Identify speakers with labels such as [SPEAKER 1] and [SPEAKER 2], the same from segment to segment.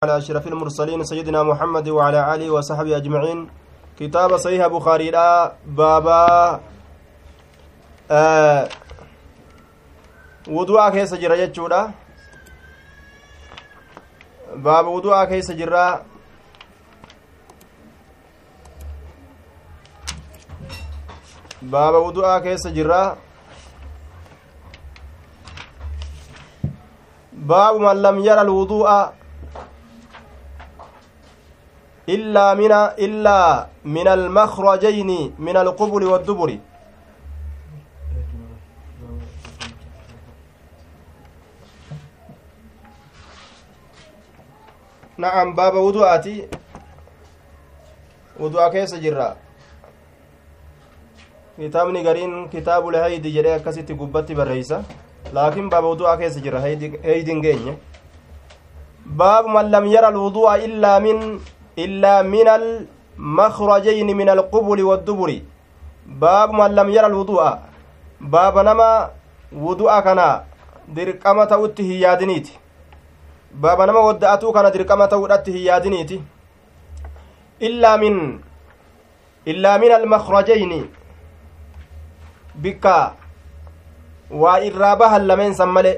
[SPEAKER 1] على أشرف المرسلين سيدنا محمد وعلى آله وصحبه أجمعين. كتاب صحيح بخاري لا بابا آه وضوء keessa jirra jechuudha باب وضوء keessa jirra. باب وضوء كيس جرى. باب من لم يرى الوضوء. إلا من إلا من المخرجين من القبل والدبر نعم باب وضوءاتي وضوء كيس جرا kitaabni gariin kitaabu lehaydi jedhee akkasitti gubbatti barreeysa laakiin baaba wudu'aa keessa jira heydin geenye baabu man lam yara alwudu'a illaa min إلا من المخرجين من القبل والدبر باب من لم يرى الوضوء باب نما وضوء كان dirqama ta'utti hin yaadiniiti baaba nama wadda'atuu kana dirqama ta'uudhatti hin yaadiniiti illaa min illaa min almakrajayni bikka waa irraa bahan lameen san male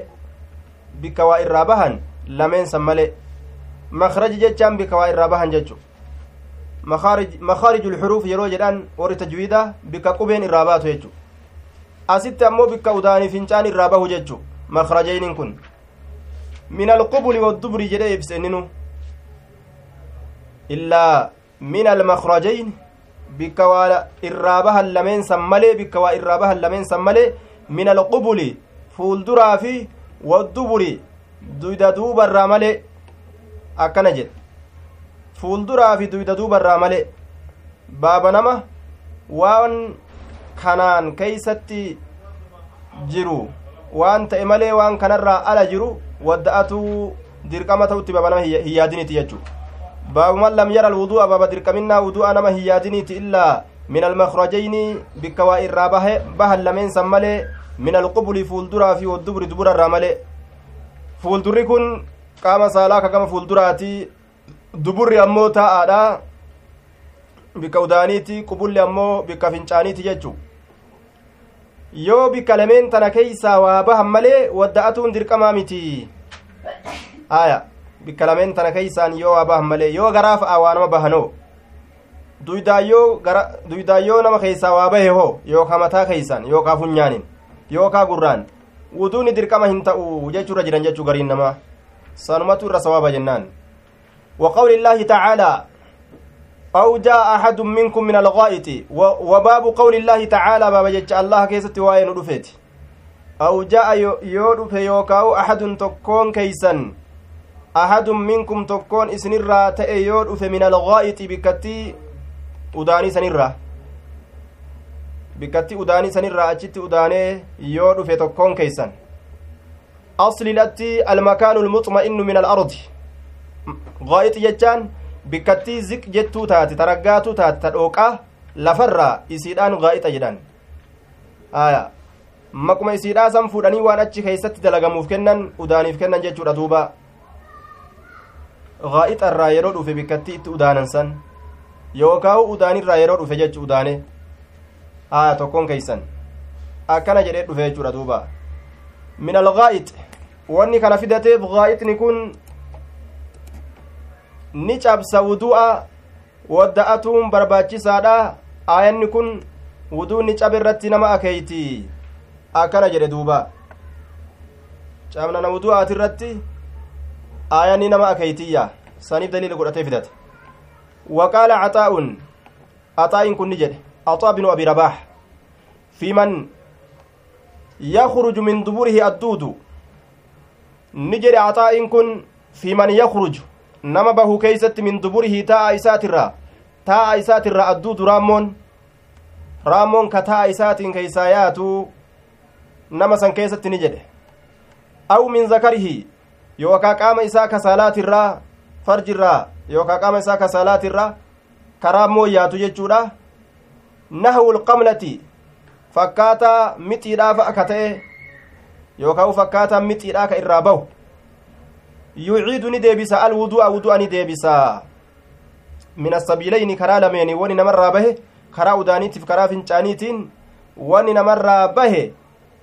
[SPEAKER 1] bikka waa irraa bahan lameen san male makraji jechaan bika waa irraa bahan jechu makaariju lxuruuf yeroo jedhan warri tajwiida bika qubeen irraa baatu jechu asitti ammoo bikka udaanii fincaan irraa bahu jechu makrajaynin kun min alqubuli waddubri jedhe ibsenninu illaa min almakrajayn bikka waa irraa bahan lameen san malee bikka waa irraa bahan lameen san malee min alqubuli fuulduraa fi wadduburi duyda duubarraa malee akkana jedhe fuulduraa fi duyda duubarraa malee baaba nama waan kanaan keeysatti jiru waan ta'e malee waan kanarraa ala jiru wadda'atuu dirqama ta'utti baaba nama hin jechuu baabuman lam yara alwudu'a baaba dirqaminnaa wudu'a nama hin yaadiniiti illaa min almakrajayni bikka waa irraa bahan lameen san malee min alqubuli fuulduraa fi wadduburi duburarraa malee fuuldurri kun qaama saalaa ka gama fuulduraati. Duburri ammoo taa'aadha. Bikka udaaniiti qubulli ammoo bikka fincaaniiti jechu yoo bikka lameen tana keeysaa waa bahan malee wadda'atuun dirqamaa miti. Aya bikka lameen tana keeysaan yoo waa bahan malee yoo garaa fa'a waa nama bahanoo duydaayyoo nama keeysaa waa bahe hoo yookaa mataa keeysan yookaa funyaanin yookaa gurraan wuduuni dirqama hin ta'u jechuurra jiran jechuu gariin namaa irra sawaaba jennaan وقول الله تعالى أو جاء أحد منكم من الغائط وباب قول الله تعالى باب جج الله كيست وين رفت أو جاء يودف يوكاو أحد تكون كيسا أحد منكم تكون إسنرا تأي يودف من الغائط بكتي أداني سنرا. بكتي أداني سنرا أجت أداني يودف تكون كيسا aslilatti almakaanu lmuxma'innu min alardi gaa'ixi jechaan bikkattii ziq jettuu taate taraggaatuu taate ta dhooqaa lafarraa isiidhaan gaa'ixa jedhan aya maquma isiidhaa san fuudhanii waan achi keeysatti dalagamuuf kennan udaaniif kennan jechuudha duuba gaa'ixa irraa yeroo dhufe bikkattii itti udaanan san yookaawu udaanirraa yeroo dhufe jechu udaane aya tokkoon keeysan akkana jedhee dhufe jechuudha duuba min algaa'ix wanni kana fidateef gaa'ixni kun ni cabsa wudu'a wadda'atuun barbaachisaadha aayanni kun wuduunni cabe irratti nama akeeyti akkana jedhe duuba cabnana wudu'aati irratti aayanni nama akeeytiyya saniif daliila godhatee fidate waqaala caxaa'un axaa'in kun ni jedhe axaa binu abi rabaax fi man يخرج من دبره الدود نجري عطاء كن في من يخرج نما به كيست من دبره تاء إساترا تاء إساترا الدود رامون رامون كتاء إسات كيسايات نما سن كيست نجري أو من ذكره يوكا قام إسا كسالات الرا فرج الرا يوكا قام إسا كسالات الرا كرامو ياتو جتشورا نهو القملة fakkaataa mixiidhaa fa'a ka ta'e yookaan fakkaataa mixiidhaa ka irraa bahu yuciidu ni deebisa alwudu'a wudu'a ni deebisa. Min asabiilayni karaa lameeni wani namarraa bahe karaa udaaniitiif karaa fincaaniitiin wani namarraa bahe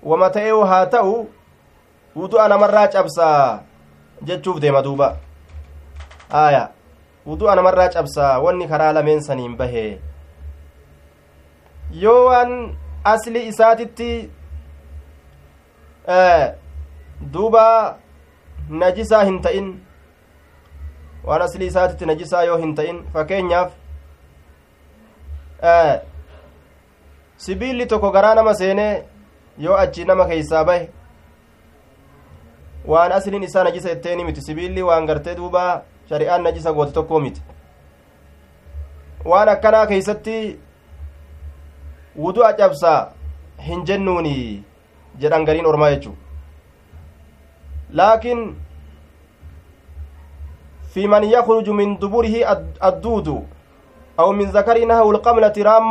[SPEAKER 1] wama ta'ee haa ta'u wudu'a namarraa cabsaa jechuuf deema duuba. Aya wudu'a namarraa cabsaa wanni karaa lameen saniin bahe. Yoo waan asli isaatitti duuba najisaa hin ta'in waan asli isaatitti najisaa yoo hin ta'in fakkeenyaaf sibiilli tokko garaa nama seenee yoo achi nama keeysaa bahe waan asliin isaa najisa etteeni miti sibiilli waan gartee duuba shari'aan najisa goote tokkoo miti waan akkanaa keeysatti wudu'a cabsaa hin jennuuni jedhan gariin ormaa jechuu laakiin في من يخرج من دبره الدود أو من ذكر نهو القملة رام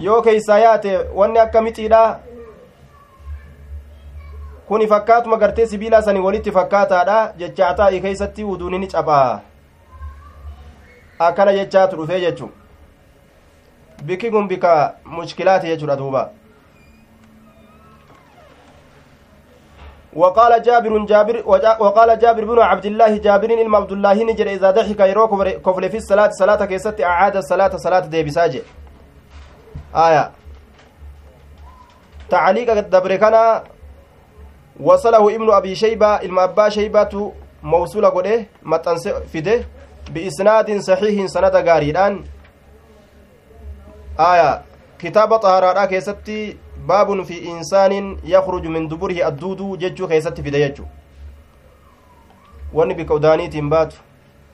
[SPEAKER 1] yoo keeysaa yaate wanni akka mixiidha kuni fakkaatuma gartee sibiilaa sanii walitti fakkaataadha jecha axaa'i keeysatti wuduuni ni cabaa akkana jechaatu dhufee jechu bikki kun bika mushkilaati jechuudha duuba وقال جابر جابر وقال جابر بن عبد الله جابر إلما عبد الله نجر إذا ضحك يرو كفل في الصلاة صلاة كيست أعاد الصلاة صلاة دي بساجة آية. تعليق الدبر كان وصله ابن أبي شيبة إلما أبا شيبة موصولة قده متنس فده بإسناد صحيح سند غاريدان. آية. كتاب طهارة كيستي baabun fi insaanin yakruju min duburihi adduuduu jechuu keessatti fide jechu wanni bika udaaniitiin baatu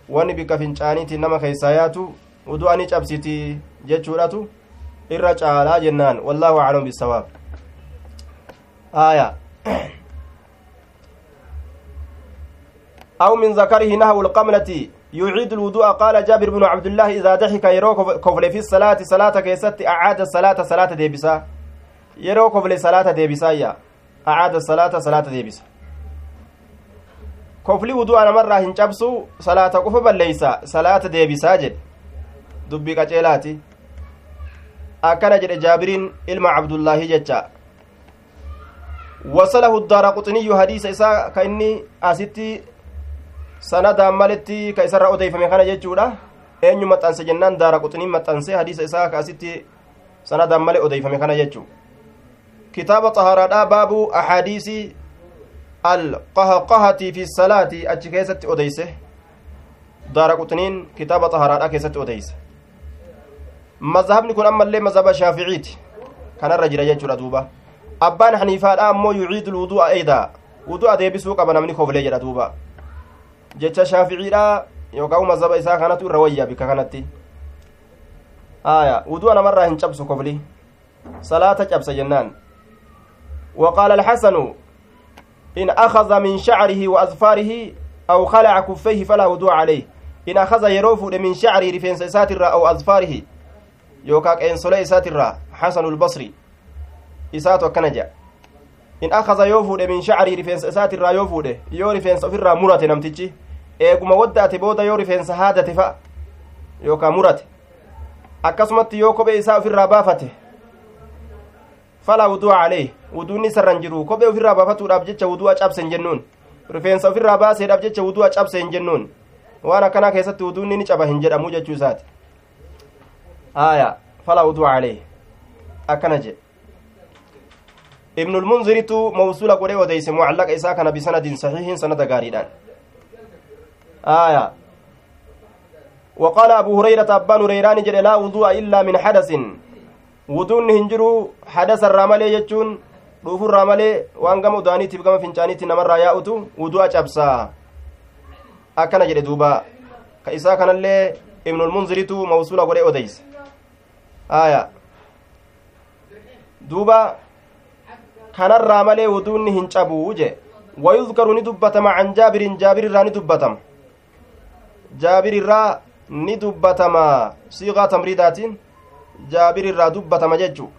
[SPEAKER 1] wanni bika fincaaniitiin nama keessaa yaatu udu'ani cabsiti jechuudhatu irra caalaa jennaan wallaahu aclam bisawaab aya أو من ذكره نهو القملة يعيد الوضوء قال جابر بن عبد الله إذا ضحك يرو كفل في الصلاة صلاة كيست أعاد الصلاة صلاة ديبسا yeroo kofle salaata deebisaayya acaada salaata salaata deebisa kofli wudu'a namarraa hin cabsu salaata qofa balleeysa salaata deebisaa jedhe dubbii qaceelaati akkana jedhe jaabiriin ilma cabdullaahi jecha wasalahu daara quxiniyyu hadiisa isaa ka inni asitti sanadaan maletti ka isarra odeeyfame kana jechuudha eenyu maxxanse jennaan daara quxiniin maxxanse hadiisa isaa ka asitti sanadaan male odeeyfame kana jechuu kitaaba xaharaadhaa baabu axaadiisi alqahqahati fi salaati achi keessatti odeyse daara quxiniin kitaaba xaharaadhaa keessatti odeyse mazhabni kun ammallee mazhaba shaaficiiti kanarra jira jechuudha duuba abbaan haniifaadha ammoo yuciidu lwudu'a eeydaa wudu'a deebisuu qaba namni koflee jedha duuba jecha shaaficiidha yookaan mazhaba isaa kanatu irra wayya bikka kanatti aya wudu'a namarraa hin cabsu kofli salaata cabsa jennaan وقال الحسن إن أخذ من شعره وأظفاره أو خلع كفيه فلا وضوء عليه. إن أخذ يروف من شعره رفين ساتر أو أظفاره يوكاك إن سلي ساتر حسن البصري. إسات وكنجا إن أخذ يوفود من شعره رفين ساتر يوفود يو رفين سفر مرة نمتجي. eeguma waddaate booda yoo rifeensa haadate fa'a yookaan murate akkasumatti yoo kophee isaa ofirraa baafate falaa wudu'a calee wuduunni sarran jiru kophee ofirraa baafatuudhaaf jecha wudu'a cabse hin jennuun rifeensa ofirraa baaseedhaaf jecha wudu'a cabse hin jennuun waan akkanaa keessatti wuduunni ni caba hin jedhamu jechuu isaati aya falaa wudu'a calee akkana jedhe المنذر موصولة قرية وديس معلق إساء كان بسند صحيح سند غاريدان آية وقال أبو هريرة أبان هريران جل لا وضوء إلا من حدث wuduunni hin jiru hadasa irraa malee jechuun dhuufu irraa malee waan gama udaaniitiif gama fincaaniitti namarraa yaa'utu wudu'a cabsaa akkana jedhe duuba ka isaa kanallee ibnulmunziritu mawsuula godhe odeyse aya duuba kanarraa malee wuduunni hin cabuu je wayuzkaru ni dubbatama can jaabirin jaabir irraa ni dubbatama jaabir irraa ni dubbatama siiqaa jaabir irraa dubbatama jechu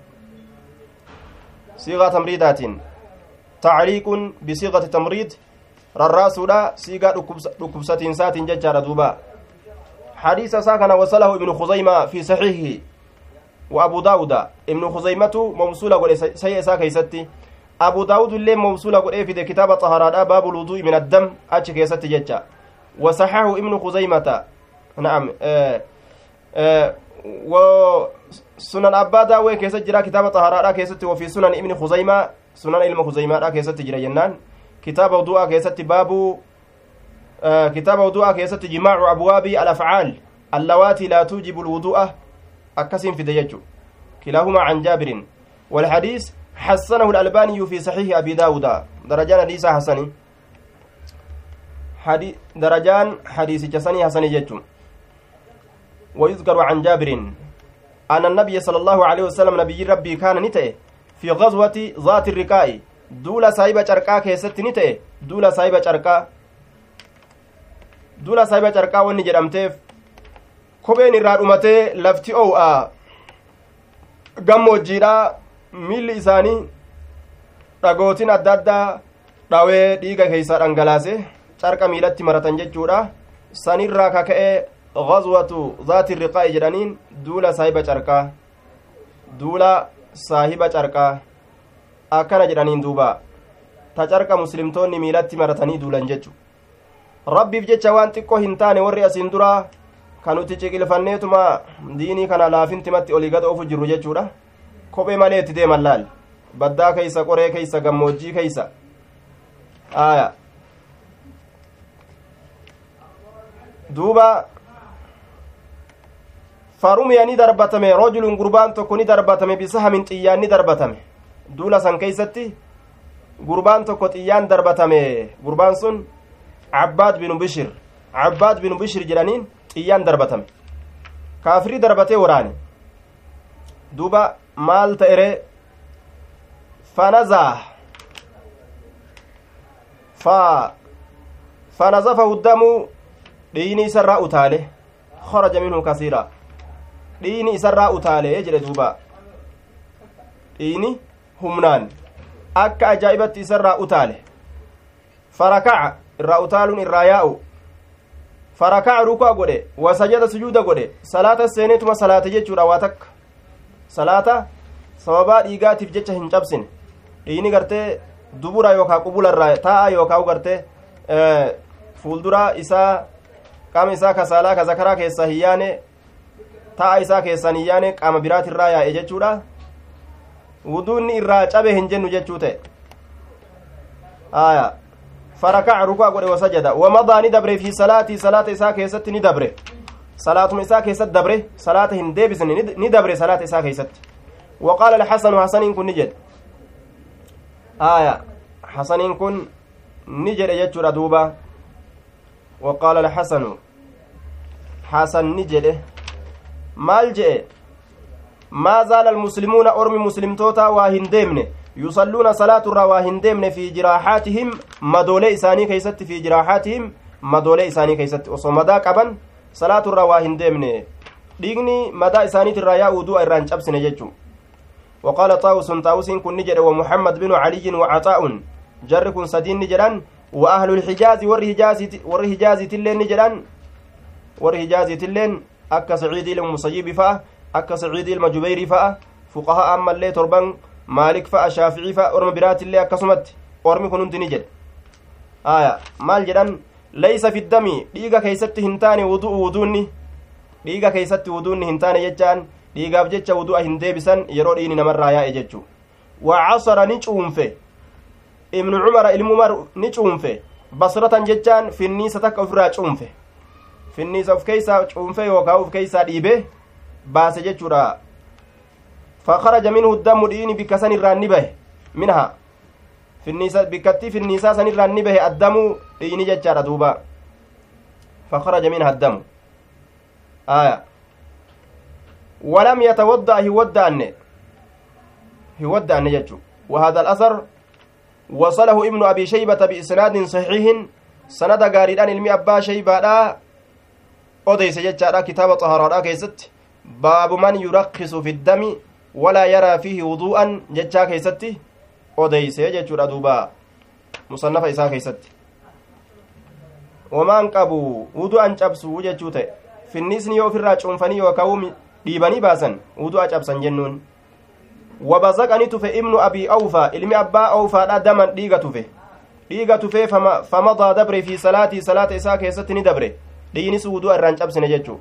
[SPEAKER 1] siiqaa tamriidaatiin tacliiqun bisiiqati tamriid rarraasuudha siigaa dhukkubsatiinsaatiin jechaadha duuba حديث ساكن وصله ابن خزيمة في صحيحه. وأبو داود. ابن خزيمة موصولة قل سيئ ساكي ستي أبو داود اللي موصولة قل في كتاب طهارة. باب الوضوء من الدم. أتشك ستي جتشا وصححه ابن خزيمة. نعم. آه آه أبا داوي كيست جرا كتاب طهارة كيست وفي سنن ابن خزيمة سنن علم خزيمة كيست جرا جنان كتاب وضوء كيست باب آه كتاب وضوء كيست جماع أبواب الأفعال اللواتي لا توجب الوضوء أكسم في ديجو كلاهما عن جابر والحديث حسنه الألباني في صحيح أبي داود درجان حديث حسني حدي درجان حديث جسني حسني جتم ويذكر عن جابر أن النبي صلى الله عليه وسلم نبي ربي كان نتئ في غزوة ذات الركاء دولا سايبة شركا كيست نتئ دولا سايبة شركا duula saahiba carqaa wanni jedhamteef kopheen irraa dhumatee lafti oo'a gammoojjiidha miilli isaanii dhagootiin adda addaa dhawee dhiiga keeysaa dhangalaase carqa miilatti maratan jechuudha sanirraa kaka'ee gazwatu zaati riqaa'i jedhaniin duula saahiba carqaa duula saahiba carqaa akkana jedhaniin duuba ta carqa muslimtoonni miilatti maratanii duulan jechu rabbiif jecha waan xiqqoo hin taane warri asiin duraa kan nuti ciqilfanneetuma diinii kana laafintimatti olii gad ofu jirru jechuudha kophee malee itti deeman laal baddaa keeysa qoree keeysa gammoojjii keeysa aya duuba farumiya ni darbatame rojulun gurbaan tokko ni darbatame bisahamin xiyyaan ni darbatame duula san keeysatti gurbaan tokko xiyyaan darbatame gurbaan sun cabbaad binu bishir cabbaad binu bishir jedhaniin xiyyaan darbatame kaafirii darbatee waraane duuba maal ta'ere fanazaa fa fanazafahu damu dhiini isarraa utaale kharaja minhu kasiira dhiini isarraa utaale jedhe duuba. Dhiini humnaan. Akka ajaa'ibatti isarraa utaale. Farakaca irraa utaaluun irraa yaa'u. Farakaca rukaa godhe. Wasajada sujuuda godhe. Salaata seenetuma salaate jechuudha waa takka. Salaata sababaa dhiigaatiif jecha hin cabsine. Dhiini gartee dubura yookaa qubularraa taa'a yookaa gartee fuuldura isaa qaama isaa kasaalaa ka zakaraa keessaa hin yaane taa'a isaa keessaan hin yaane qaama biraatirraa yaa'e jechuudha. Wuduunni irraa cabe hin jennu jechuu ta'e. Aya فركع ركوع قد وسجد ومضى ندبر في صلاتي صلاة إساء كيست ندبر صلاة إساء كيست دبر صلاة هندبس ندبر صلاة إساء كيست وقال الحسن حسن كن نجد آية حسن كن نجد يجر دوبا وقال الحسن حسن نجد maal je'e maa zaala almuslimuuna ormi muslimtoota waa hin deemne yusalluuna salaaturraa waa hin deemne fi jiraaxaatihim madoolee isaanii keeysatti fi jiraaxaatihim madoolee isaanii keeysatti osoo madaa qaban salaaturraa waa hin deemne dhiigni madaa isaaniitirraa yaa'uu du'a irraan cabsine jechuu وقال طاووس طاووس كن نجد ومحمد بن علي وعطاء جر كن سدين نجدان وأهل الحجاز والرهجاز والرهجاز تلين نجدان والرهجاز تلين akka saciidii ilmusayyibi fa'a akka saciidii ilma jubeyrii fa'a fuqahaa ammallee torban maalik fa'a shaaficii fa'a orma biraatillee akkasumatti ormi kun hundi ni jedhe aya maal jedhan laysa fiddami dhiiga keeysatti hin taane wudu'u wuduunni dhiiga keeysatti wuduunni hin taane jechaan dhiigaaf jecha wudu'a hin deebisan yeroo dhiini namarraa yaa'e jechuu wacasara ni cuunfe ibnu cumara ilmu ni cuunfe basratan jechaan finniisa takka ofirraa cuunfe finniisa uf keeysaa cuunfe yookaa uf keeysaa dhiibe baase jechuudha fakaraja minhu damu dhiini bikka san irraan ni bahe minha finniisa bikkattii finniisaa san irraan ni bahe addamu dhiini jechaadha duuba fakaraja minha addamu aya ولم يتوضأ هودأن هودأن يجو وهذا الأثر وصله ابن أبي شيبة بإسناد صحيح سند قارئان علمي أبا شيبة odeyse jechaadha kitaaba xaharaadha keessatti baabu man yurakkisu fi ddami walaa yaraa fiihi wuduu'an jechaa keessatti odeyse jechuudha duuba musannafa isaa keessatti wamaan qabu wudu'an cabsu jechuu ta'e finnisni yoo ofirraa cuunfanii yookaan dhiibanii baasan wudu'a cabsan jennuun wabazaqani tufe ibnu abii awfaa ilmi abbaa awfaadha daman dhiiga tufe dhiiga tufee famadaa dabre fi salaatii salaata isaa keessatti ni dabre dhiinis wudu'a irraan cabsine jechuu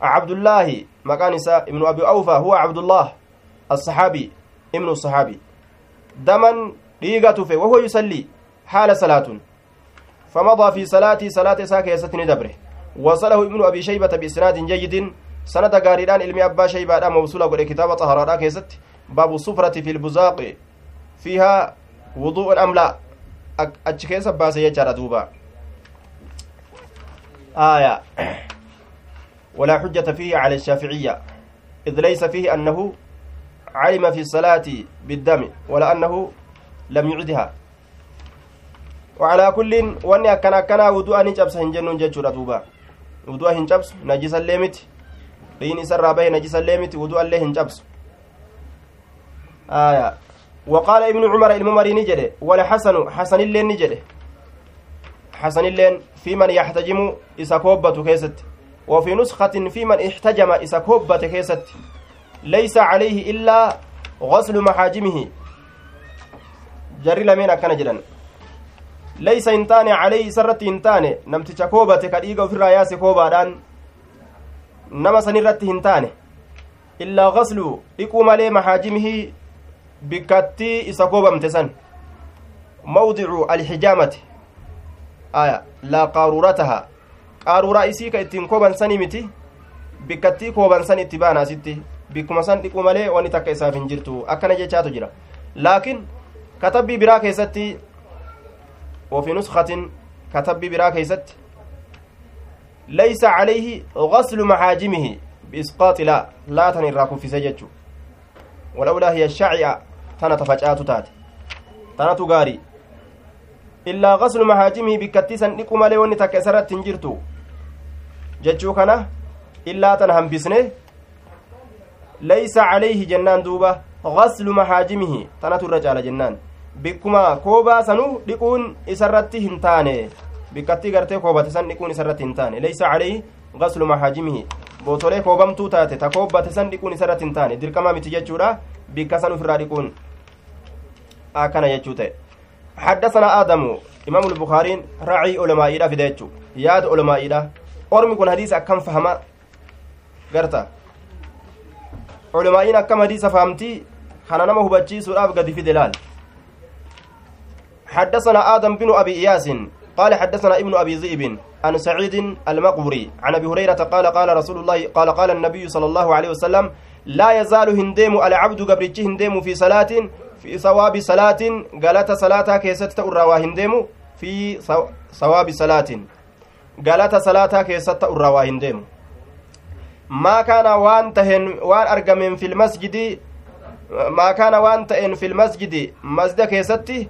[SPEAKER 1] cabdullaahi maqaan isaa ibnu abii awfaa huwa cabdullah الصحابي ابن الصحابي دما dhiiga tufe wahuwa yusallii haala salaatun. فمضى في صلاتي صلاة ساكي يستني دبره وصله ابن أبي شيبة بإسناد جيد سند غاريدان علمي أبا شيبة موصولة قد كتابة طهارة كيست باب الصفرة في البزاق فيها وضوء أم لا أتشكيس باسي يجار دوبا آية. ولا حجة فيه على الشافعية إذ ليس فيه أنه علم في الصلاة بالدم ولا أنه لم يعدها. وعلى كل وأني أكن أكن ودوء نجبس هنجنون جتشورا دوبا ودوء هنجبس نجس الليمت لين إسر به نجس الليمت ودوء الله هنجبس آية. وقال ابن عمر الممري نجده ولا حسن حسن اللين نجده. حسن اللين في من يحتجم إسا كوبة كيست وفي نسخة في من احتجم إسا كوبة كيست ليس عليه إلا غسل محاجمه jedhan laysa hin taane calayhi isarratti hin taane namticha koobate ka dhiiga ofirraa yaase koobaadhaan nama sanirratti hin taane illaa gaslu dhiquu malee maxaajimihii bikkattii isa koobamte san mawdicu alxijaamati aya laa qaaruurataha qaaruuraa isii ka ittiin kooban sanii miti bikkattii kooban san itti baana asitti bikkuma san dhiquu malee wanni takka isaaf hin jirtu akkana jechaatu jira laakiin katabbii biraa keessatti وفي نسخة كتب برا كيست ليس عليه غسل محاجمه بإسقاط لا لا تنراك في سجج ولولا هي الشعية تنا تفجأت تات تنا تغاري إلا غسل محاجمه بكتسا نكما لون تكسرت تنجرتو ججو كان إلا تنهم بسنه ليس عليه جنان دوبة غسل محاجمه تنا الرجال جنان bikkuma koobaa sanuu dhiquun isarratti hin taane bikkattii gartee koobate san dhiquun isarratti hin taane leysa calayhi gaslu maxaajimihi bootolee koobamtuu taate ta koobbate san dhiquun isarratti hin taane dirqamaa miti jechuudha bikka san ufirraa dhiquun akkana jechuu ta'e حدثنا آدم إمام البخاري راعي علماء إلى في ديتشو ياد علماء إلى. أرمي كن حديث أكم فهما؟ قرتا علماء أكم حديث فهمتي؟ خانا نما هبتشي سورة قد في دلال. حدثنا آدم بن أبي إياس. قال حدثنا ابن أبي ذئب عن سعيد المقبري عن أبي هريرة قال قال رسول الله قال قال النبي صلى الله عليه وسلم لا يزال هنديم العبد قبرتش هنديم في صلاة في ثواب صلاة قالت صلاة كيست أروا هنديم في ثواب صلاة قالت صلاة كيست أروا هنديم ما كان وان تهن وان أرقم في المسجد ما كان وان تهن في المسجد مسجد كيستي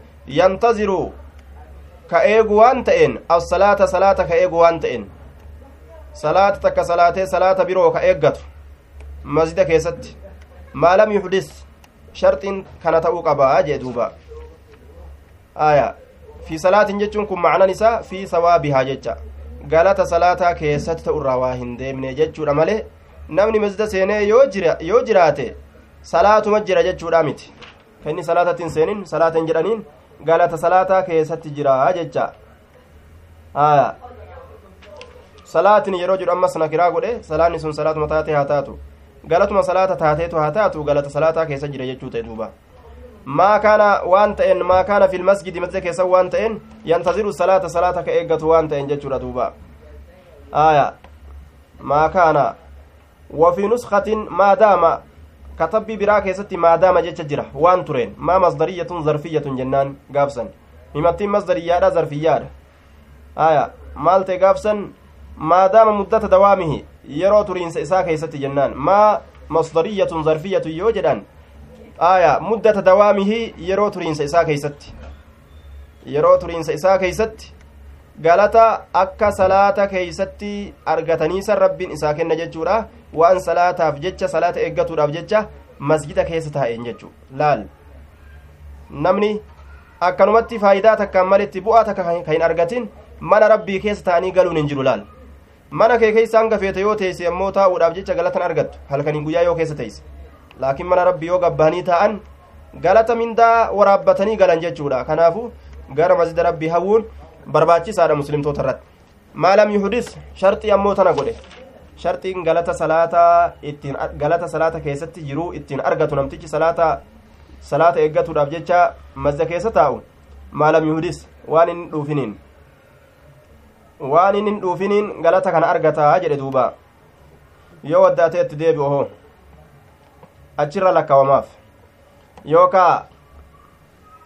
[SPEAKER 1] waan ta'een assalaata salaata ka eegu waan ta'een salaata takka salaatee salaata biroo ka eeggatu masjida keessatti maa lam yuhdis sharxiin kana ta'uu qabaa jee duuba. Aya fi salaatin jechuun kun macnan isaa fi sawaabihaa jecha. Galata salaataa keessatti ta'urraa waa hin deemne jechuudha malee namni masjida seenee yoo jiraate salaatuma jira jechuudha miti. Ka inni salaatatti hin seenin salaata hin jedhaniin galata salaataa keessatti jira jecha. Aya salaatin yeroo jedhu ammas nakiraa godhe salaanni sun salaatuma taate haa taatu galatuma salaata taateetu haa taatu galata salaataa keessa jira jechuu ta'e duuba maa kaana waan ta'en maa kaana fil masjidi masjida keessa waan ta'en yantaziru salaata salaata ka eeggatu waan ta'en jechuudha duuba aya maa kaana وفي نسخة ما دام biraa keessatti maadaama jecha jira waan tureen maa masdariyatun zarfiyyatun jennaan gaafsan himattiin masdariyyaadha zarfiyyaadha aya maal ta'e gaafsan maadaama muddata dawaamihi yeroo turiinsa isaa keessatti jennaan maa masdariyatun zarfiyyatun yoo jedhan aya muddata dawaamihi yeroo turiinsa isaa keeysatti yeroo turiinsa isaa keeysatti galata akka salaata keeysatti argataniisan rabbiin isaa kenna jechuudha waan salaataaf jecha salaata eeggatuudhaaf jecha masjida keessa taa'een jechuu laal namni akkanumatti faayidaa takkaan malitti bu'aa takka ka hin argatin mana rabbii keessa ta'anii galuun hin jiru laal mana kee keessa hanga feete yoo teesse ammoo taa'uudhaaf jecha galatan argattu halkanii guyyaa yoo keessa teesse laakiin mana rabbii yoo gabbaanii taa'an galata mindaa waraabbatanii galan jechuudha kanaafu gara masjida rabbii hawwuun barbaachisaadha muslimtoota irratti maalam yuhdis sharxii ammoo tana godhe sharxiin galata salaataa ittiin galata salaata keessatti jiruu ittiin argatu namtichi salaata salaata eeggatuudhaaf jecha masjida keessa taa'u maalam yuhdis waan inni dhuufiniin waan inni hin dhuufiniin galata kana argataa jedhe duuba yoo waddaatee itti deebi'u hoo achirra lakkawamaaf yookaa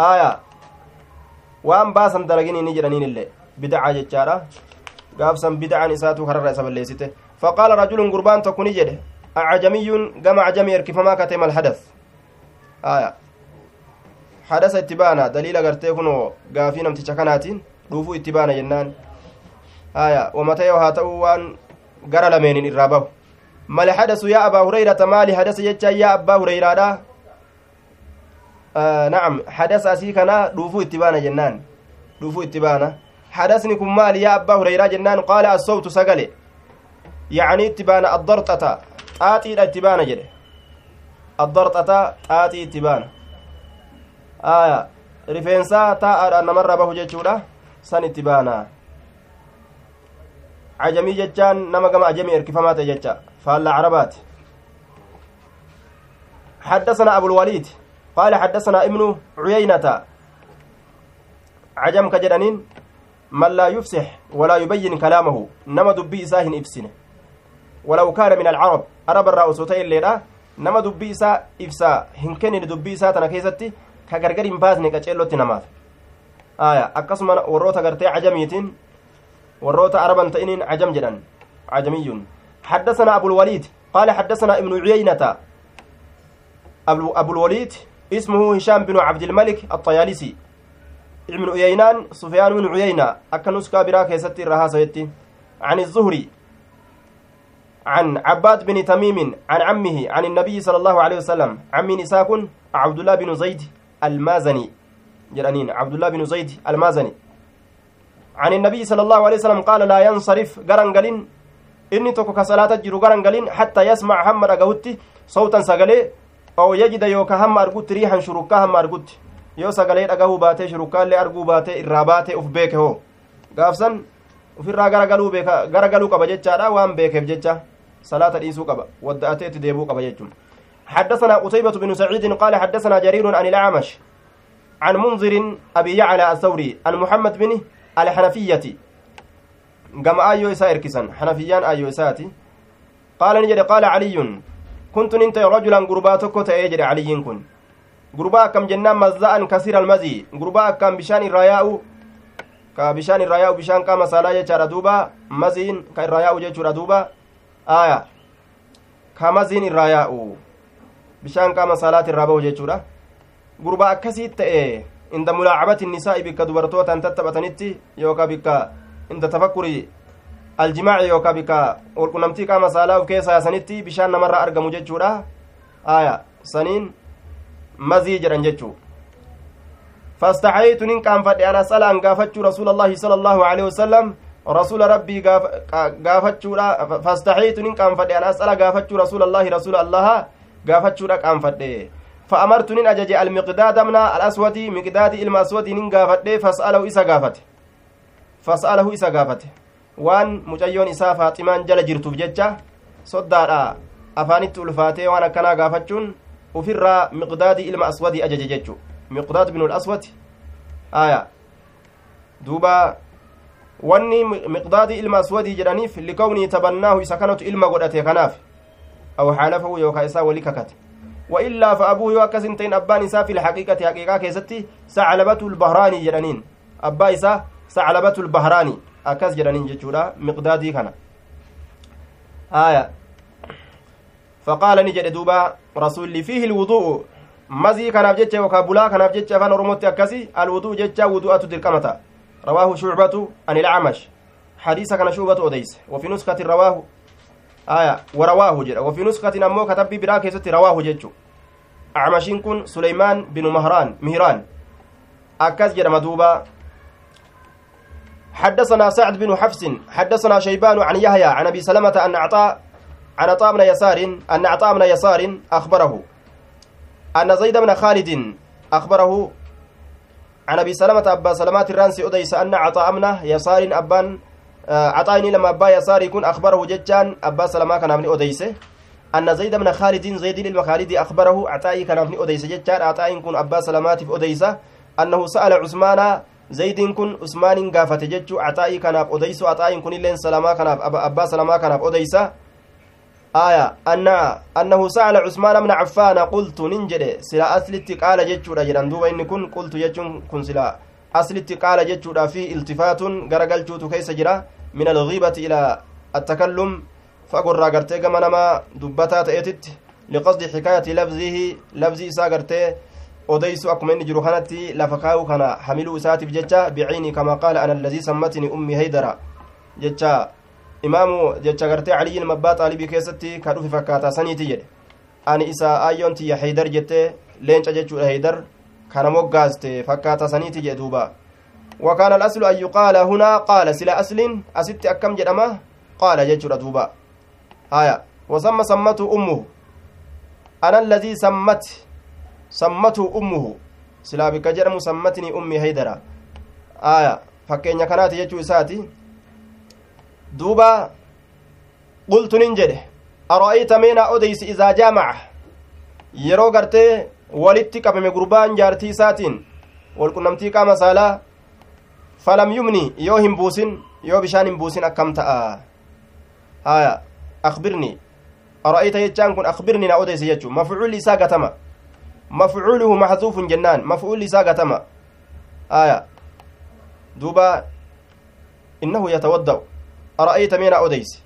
[SPEAKER 1] aya waan baasan dalagin inni jedhaniin illee bidacaa jechaadha gaafsan bidacaan isaatu kararra isa balleessite faqaala rajulun gurbaan tokko ni jedhe acjamiyyuun gama acamii erkifamaa kate mal hadas aya hadasa itti baana daliila gartee kunoo gaafii namticha kanaatiin dhuufuu itti baana jennaan aya wamata yoo haa ta'u waan gara lameenin irraa bahu mal hadasu yaa abaa hurayrata maali hadasa jecha yaa abbaa hureyraadha nacam hadasa asii kana dhuufuu itti baana jennaan dhuufuu itti baana hadasni kun maali yaa abbaa hureyraa jennaan qaala assawtu sagale yacni itti baana addarxata xaaxiidha itti baana jedhe addarxata xaaxii itti baana aya rifeensaa taa'aadhaan namarra bahu jechuudha san itti baana cajamii jechaan nama gama ajamii erkifamaa ta'e jecha. Faalla carabaati حدثنا أبو الوليد قال حدثنا ابن عيينة عجم كجرانين من لا يفسح ولا يبين كلامه نما دبي إساهن إفسنه ولو كان من العرب عرب الرأسوتين الليلة نما دبي إسا إفسا هنكن دبي إسا تنكيستي كغرغر باسني كچيلوتي نماف آية أقسم وروتا غرتي عجميتين وروتا عربا تئنين عجم جدًا عجمي حدثنا أبو الوليد قال حدثنا ابن عيينة أبو الوليد اسمه هشام بن عبد الملك الطيالسي ابن عيينان سفيان بن عيينة أكنس كابرا كيستي الرهاسة عن الزهري عن عباد بن تميم عن عمه عن النبي صلى الله عليه وسلم عمي نساكن عبد الله بن زيد المازني جرانين عبد الله بن زيد المازني عن النبي صلى الله عليه وسلم قال لا ينصرف غرنغلين inni tokko ka salaata jiru garan galin hattaa yasmac hamma dhagahutti sawtan sagalee oo yajida yooka hamma argutti riihan shurukkaa hamma argutti yoo sagalee dhagahuu baatee shurukkaallee arguu baatee irraa baatee uf beeke hoo gaafsan ufirraa garagaluu beeka garagaluu qaba jechaadha waan beekeef jecha salaata dhiisuu qaba wadda'atee itti deebuu qaba jechuun حدثنا قتيبة بن سعيد قال حدثنا جرير عن الأعمش عن منذر أبي يعلى الثوري عن محمد بن الحنفية gama aayyoo isaa erkisan hanafiyyaan aayyoo isaati qaala ni jedhe qaala caliyyun kuntu nin ta'e rajulan gurbaa tokko ta'ee jedhe caliyyiin kun gurbaa akkam jennaan mazza'an kasira almazii gurbaa akkaan bishaan irraa yaa'u ka bishaan irraa yaa'u bishaan qaama saalaa jechaadha duuba maziin ka irraa yaa'u jechuudha duuba aaya ka maziin irraa yaa'u bishaan qaama saalaati irraa bahu jechuudha gurbaa akkasiit ta'e inda mulaacabati nisaa'i bikka dubartootaan tattaphatanitti yookaa bikka inda tafakkuri aljimaaci yookaa bika walqunnamtii qaama saalaa uf keessa yaasanitti bishaan namarraa argamu jechuudha aya saniin mazii jedhan jechuu فاستحييت نين فدي أنا سأل أن قافتشو رسول الله صلى الله عليه وسلم رسول ربي قافتشو فاستحييت نين فدي أنا سأل قافتشو رسول الله رسول الله قافتشو كان فدي فأمرت نين أجج المقداد من الأسود مقداد المسود نين قافت فاسأله إسا قافت isa gaafate waan mucayyoon isaa faaximaan jala jirtuuf jecha soddaadha afaanitti ulfaatee waan akkanaa gaafachuun ufirraa miqdaadii ilma aswadii ajaje jechu miqdaad binu aswad aya duuba wanni miqdaadii ilma aswadii jedhaniif likawnii tabannaahu isa kanatu ilma godhate kanaaf aw xaalafahu yookaa isaa wali وإلا فأبوه يوكس انتين أبان إسا في الحقيقة حقيقة كيستي سعلبة البهراني جرانين أبا إسا akkas jedhaniin jechuudha miqdaadii kana aya faqaala ni jedhe duuba rasulli fiihi lwudu'u mazii kanaaf jecha yookaa bulaa kanaaf jecha afaan oromotti akkasi alwudu'u jecha wudu'atu dirqamata rawaahu shucbatu an ilcamash xadiisa kana shuubatu odeyse wafi nuskatin rawaahu aya warawaahu jedha wafi nuskatin ammoo katabbii biraa keessatti rawaahu jechu acmashiin kun suleymaan binu mahraan mihraan akkas jedhama duuba حدثنا سعد بن حفص حدثنا شيبان عن يحيى عن أبي سلمة أن عطاء عن عطاء بن يسار أن عطاء بن يسار أخبره. أن زيد بن خالد أخبره عن أبي سلمة أبا سلمات الرانسي أديس أن عطاء بن يسار أبان عطاء لما أبا يسار يكون أخبره ججان أبا سلمة كان من اديسه أن زيد بن خالد زيد المخالد أخبره عطائي كان ابن أديس جتار عطائي كن أبا سلمات في أديسة أنه سأل عثمان زيد كن عثمان قافت جتشو عطائي كان أديس عطائي كن إلين سلما كان أبا سلما كان أديسة آية أن أنه سأل عثمان بن عفان قلت ننجد سلا أسلت قال جتشو رجلا دوبا إن كن قلت جتشو كن سلا أسلت قال جتشو في التفات غرقل كيس جرا من الغيبة إلى التكلم liqasdi xikaayati lafzihi lafzi isaa gartee odeysu akkuma inni jiru kanatti lafa kaa'u kana hamiluu isaatiif jecha biciini kama qaala ana allazii sammatini ummi haydara jecha imaamu jecha gartee caliyyin mabbaa xaalibii keessatti ka dhufe fakkaataa saniiti jedhe ani isaa aayyoon tiyya haydar jettee leenca jechuudha haydar kana moggaaste fakkaataa saniiti jedhe duuba وكان الأصل أن يقال هنا قال سلا أصل أست أكم جدما قال جيتشورا دوبا آية وسمى سمته أمه أنا الذي سمت سمته أمه سلا بك جرم سمتني أمي هيدرا آية kanaati jechuu isaati duuba qultu nin jedhe ara'ayta meenaa odeysi izaa jaamaca yeroo gartee walitti qabame gurbaan jaartii isaatiin walqunnamtii falam yumni yoo hin buusin yoo bishaan hin buusin akkam ta'a haya أخبرني. أرأيت يجان كن أخبرني نعوديس يجو. مفعول إساء قتما مفعوله محذوف جنان. مفعول إساء قتما آية دوبا إنه يتودع أرأيت مين أوديس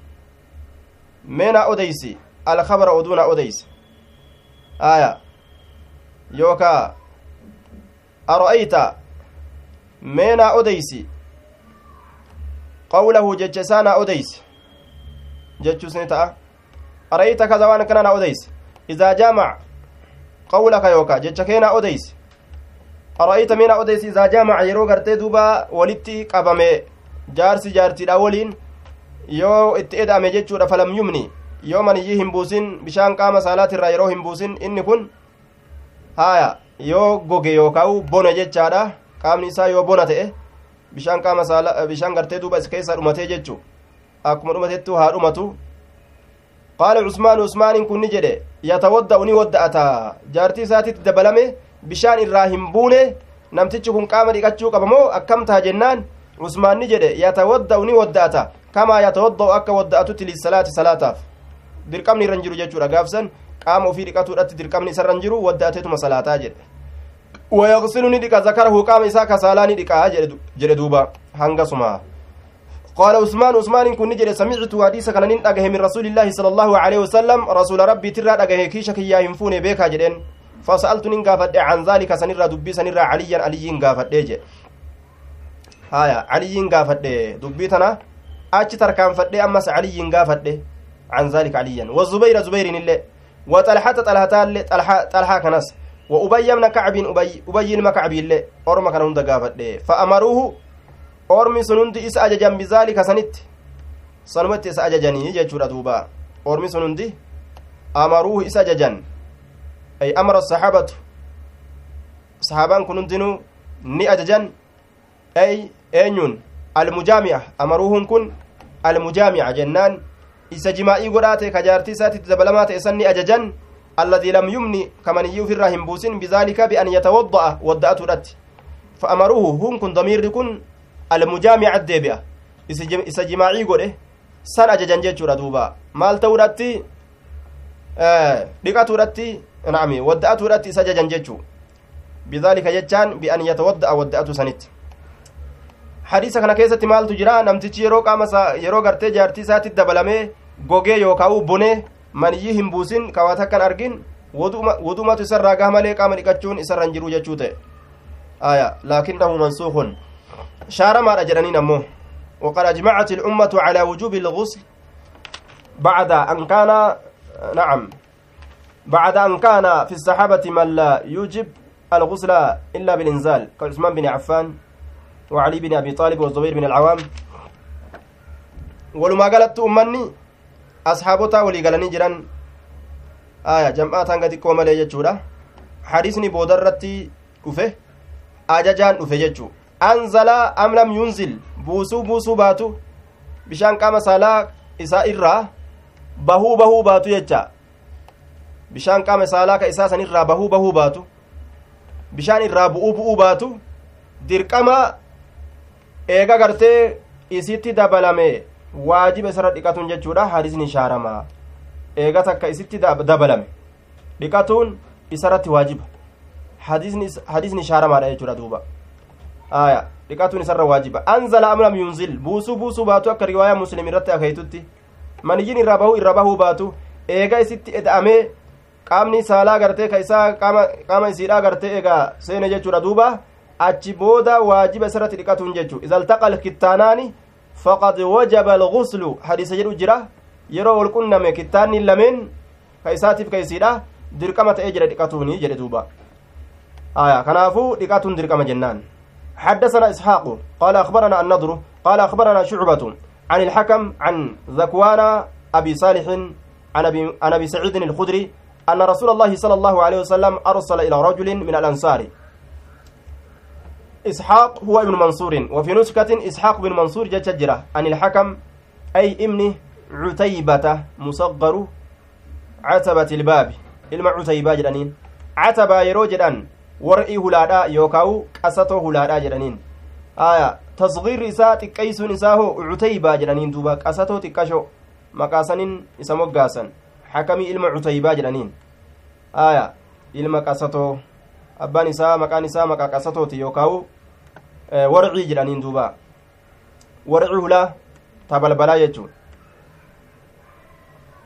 [SPEAKER 1] مين أوديس الخبر أدون أوديس آية يوكا أرأيت مين أوديس قوله ججسان أوديس jechuus ni ta'a arayta kaza waan akkana na odeyse idaa jaamac qawlaka yookaa jecha keenaa odeyse ara'ayta mina odeyse idaa jaamaca yeroo gartee duuba walitti qabame jaarsi jaartiidha waliin yoo itti eda'ame jechuudha falam yumni yoo maniyyii hin buusin bishaan qaama saalaatirraa yeroo hin buusin inni kun haya yoo goge yookaa'u bona jechaadha qaamni isaa yoo bona ta'e bishaan qaama saala bishaan gartee duuba is keessaa dhumatee jechuu akkuma dhumatettu haa dhumatu qaala cusmaan usmaaniin kun ni jedhe yatawadda'u ni wadda'ata jaartii isaatitti dabalame bishaan irraa hin buune namtichi kun qaama dhiqachuu qabamoo akkam taha jennaan usmaan ni jedhe yatawadda'u ni wadda'ata kamaa yatawadda'u akka wadda'atutti lissalaati salaataaf dirqamni irra jiru jechuudha gaafsan qaama ofii dhiqatuudhatti dirqamni isarra hin jiru wadda'ateetuma salaataa jedhe dhiqa zakarahu qaama isaa kasaalaa ni dhiqaa jedhe duuba hangasumaa قال عثمان عثمان كن نجري سمعت حديث كان ندغه من رسول الله صلى الله عليه وسلم رسول ربي ترى دغه كيش كيا ينفون بك جدن فسألت نين غافد عن ذلك سنرى دبي سنرى عليا علي غافد دجه هايا علي غافد دبي تنا؟ اچ تركان فد امس علي غافد عن ذلك عليا. والزبير زبير نله وطلحة طلحة طلحه طلحة كنس وأبي بن كعب أبي أبي بن كعب الله أرما كان هند غافد فأمروه bizaalika sanitti sanumatti isa ajajanii jechuudha duuba ormi sun hundi amaruuhu isa ajajan ay amara saxaabatu saxaabaan kun hundinuu ni ajajan ay eenyuun almujaami'a amaruuhun kun almujaami'a jennaan isa jimaa'ii godhaa ta'e ka san ni ajajan alladii lam yumni kamaniyyii ufirraa hin buusin bizaalika bian yatawadda'a wadda'atuudhatti fa amaruuhu hun kun damiirri kun almujaamica deebi'a isa jimaacii godhe san ajajan jechuudha duuba maal ta'uudhatti dhiqatuudhatti na'ami wadda'atuudhatti isa ajajan jechuu bidaalika jechaan bi'an yatawadda'a wadda'atu sanitti hadiisa kana keessatti maaltu jira namtichi yeroo qaama yeroo gartee jaartii isaatti dabalamee gogee yookaa'u bonee maniyyii hin buusin kawaat akkan argin wudumatu isarraa gaha malee qaama dhiqachuun isarra hin jiru jechuu ta'e. Aya laakinnahu mansuukun شارما أجرنين أمه وقد أجمعت الأمة على وجوب الغسل بعد أن كان نعم بعد أن كان في الصحابة من لا يوجب الغسل إلا بالإنزال كعثمان بن عفان وعلي بن أبي طالب والزبير بن العوام ولما قالت أمني أصحابتا ولي قالني جران آية جمعات هنگا تكو ملي جتشورا حديثني بودرتي dhufe ajajaan dhufe jechuu anzalaa am yunzil buusuu buusuu baatu bishaan qaama saalaa isaa irraa bahuu bahuu baatu jecha bishaan qaama saalaa ka isaa san irraa bahuu bahuu baatu bishaan irraa bu'uu bu'uu baatu dirqama eega gartee isitti dabalame waajiba isarra dhiqatuun jechuudha hadisni shaaramaa eega takka isitti dabalame dhiqatuun isarratti waajiba hadisni shaaramaadha jechuudha duuba aya dhiqatuun isarra waajiba anzala am lam yunzil buusuu buusuu baatu akka riwaayaa muslim irratti akeeytutti maniyyiin irraa bahuu irra bahuu baatu eega isitti eda'amee qaamni saalaa gartee ka isaa qaama isiidhaa gartee egaa seene jechuudha duuba achi booda waajiba isarratti dhiqatuun jechuu iza altaqa alkittaanaani jedhu jira yeroo wal qunname kittaanni lameen ka isaatiif ka isiidha dirqama ta'ee jira dhiqatuuni jedhe duuba آية. كنافو دقات درقم جنان. حدثنا إسحاق. قال أخبرنا النضر. قال أخبرنا شعبة. عن الحكم عن ذكوان أبي صالح عن أبي, عن أبي سعيد الخدري أن رسول الله صلى الله عليه وسلم أرسل إلى رجل من الأنصار. إسحاق هو ابن منصور وفي نسكة إسحاق بن منصور جتجرة عن الحكم أي ابن عتيبة مصغر عتبة الباب ilma cutaybaa jedhaniin catabaa yeroo jedhan war'ii hulaadhaa yookaa'u qasatoo hulaadhaa jedhaniin aya tasgiirri isaa xiqqeeysuun isaa hoo cutaybaa jedhaniin duuba qasatoo xiqqasho maqaasanin isa moggaasan hakamii ilma cutaybaa jedhaniin aya ilma qasatoo abbaan isaa maqaan isaa maqaa qasatooti yookaa'u warcii jedhaniin duuba. Warcii hulaa tabalbalaa jechuun.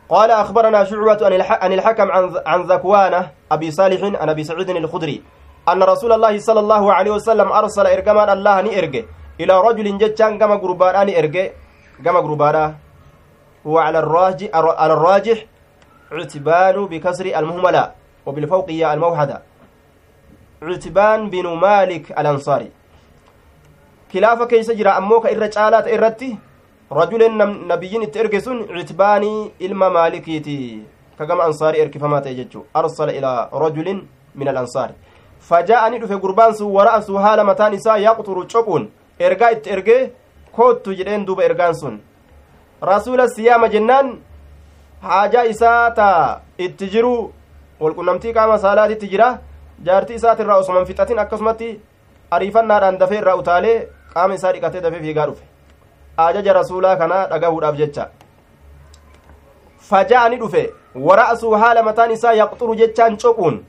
[SPEAKER 1] قال أخبرنا شعبة عن الحكم عن ذكوان أبي صالح عن أبي سعيد الخدري أن رسول الله صلى الله عليه وسلم أرسل إرجمان الله نئرج إلى رجل جتان كما قربان نئرج كما قربان هو على الراجح على الراجح عتبان بكسر المهملة وبالفوقية الموحدة عتبان بن مالك الأنصاري كلافة كيس جرى أموك إرجالات إرتي rajuleen nabiyyiin itti erge sun citbaanii ilma maalikiiti kagama ansaarii erkifamaa ta'e jechuu arsala ilaa rajulin min alansaari fajaa'ani dhufe gurbaan sun wara'asuu haala mataan isaa yaqxuru cophuun ergaa itti ergee koottu jedheen duuba ergaan sun rasuula siyaama jennaan haajaa isaa taa itti jiru walqunnamtii qaama saalaatitti jira jaartii isaatirraa osuman fixatin akkasumatti ariifannaadhaan dafee irraa utaalee qaama isaa dhiqatee dafee fiigaa dhufe ajaja rasuulaa kanaa dhagahuudhaaf jecha faja'ani dhufe wara'asuu haala mataan isaa yaqxuru jechaan cophuun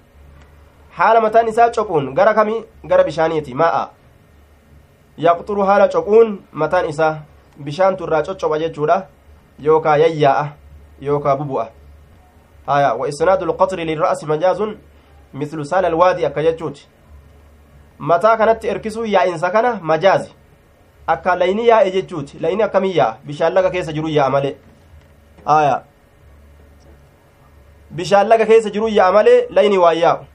[SPEAKER 1] haala mataan isaa cophuun gara kami gara bishaaniiti maa'a yaqxuru haala cophuun mataan isaa bishaantu irraa coccopha jechuudha yookaa yayyaa'a yookaa bubu'a haya wa isnaadu lqaxri lirra'si majaazun mislu saala alwaadi akka jechuuti mataa kanatti erkisuu yaa'insa kana majaazi akka layni yaa'e jechuuti layni akkamii yaa'a bishaan laga keessa jiru yaa'a malee aya bishaan laga keessa jiru yaa'a malee layni waan yaa'u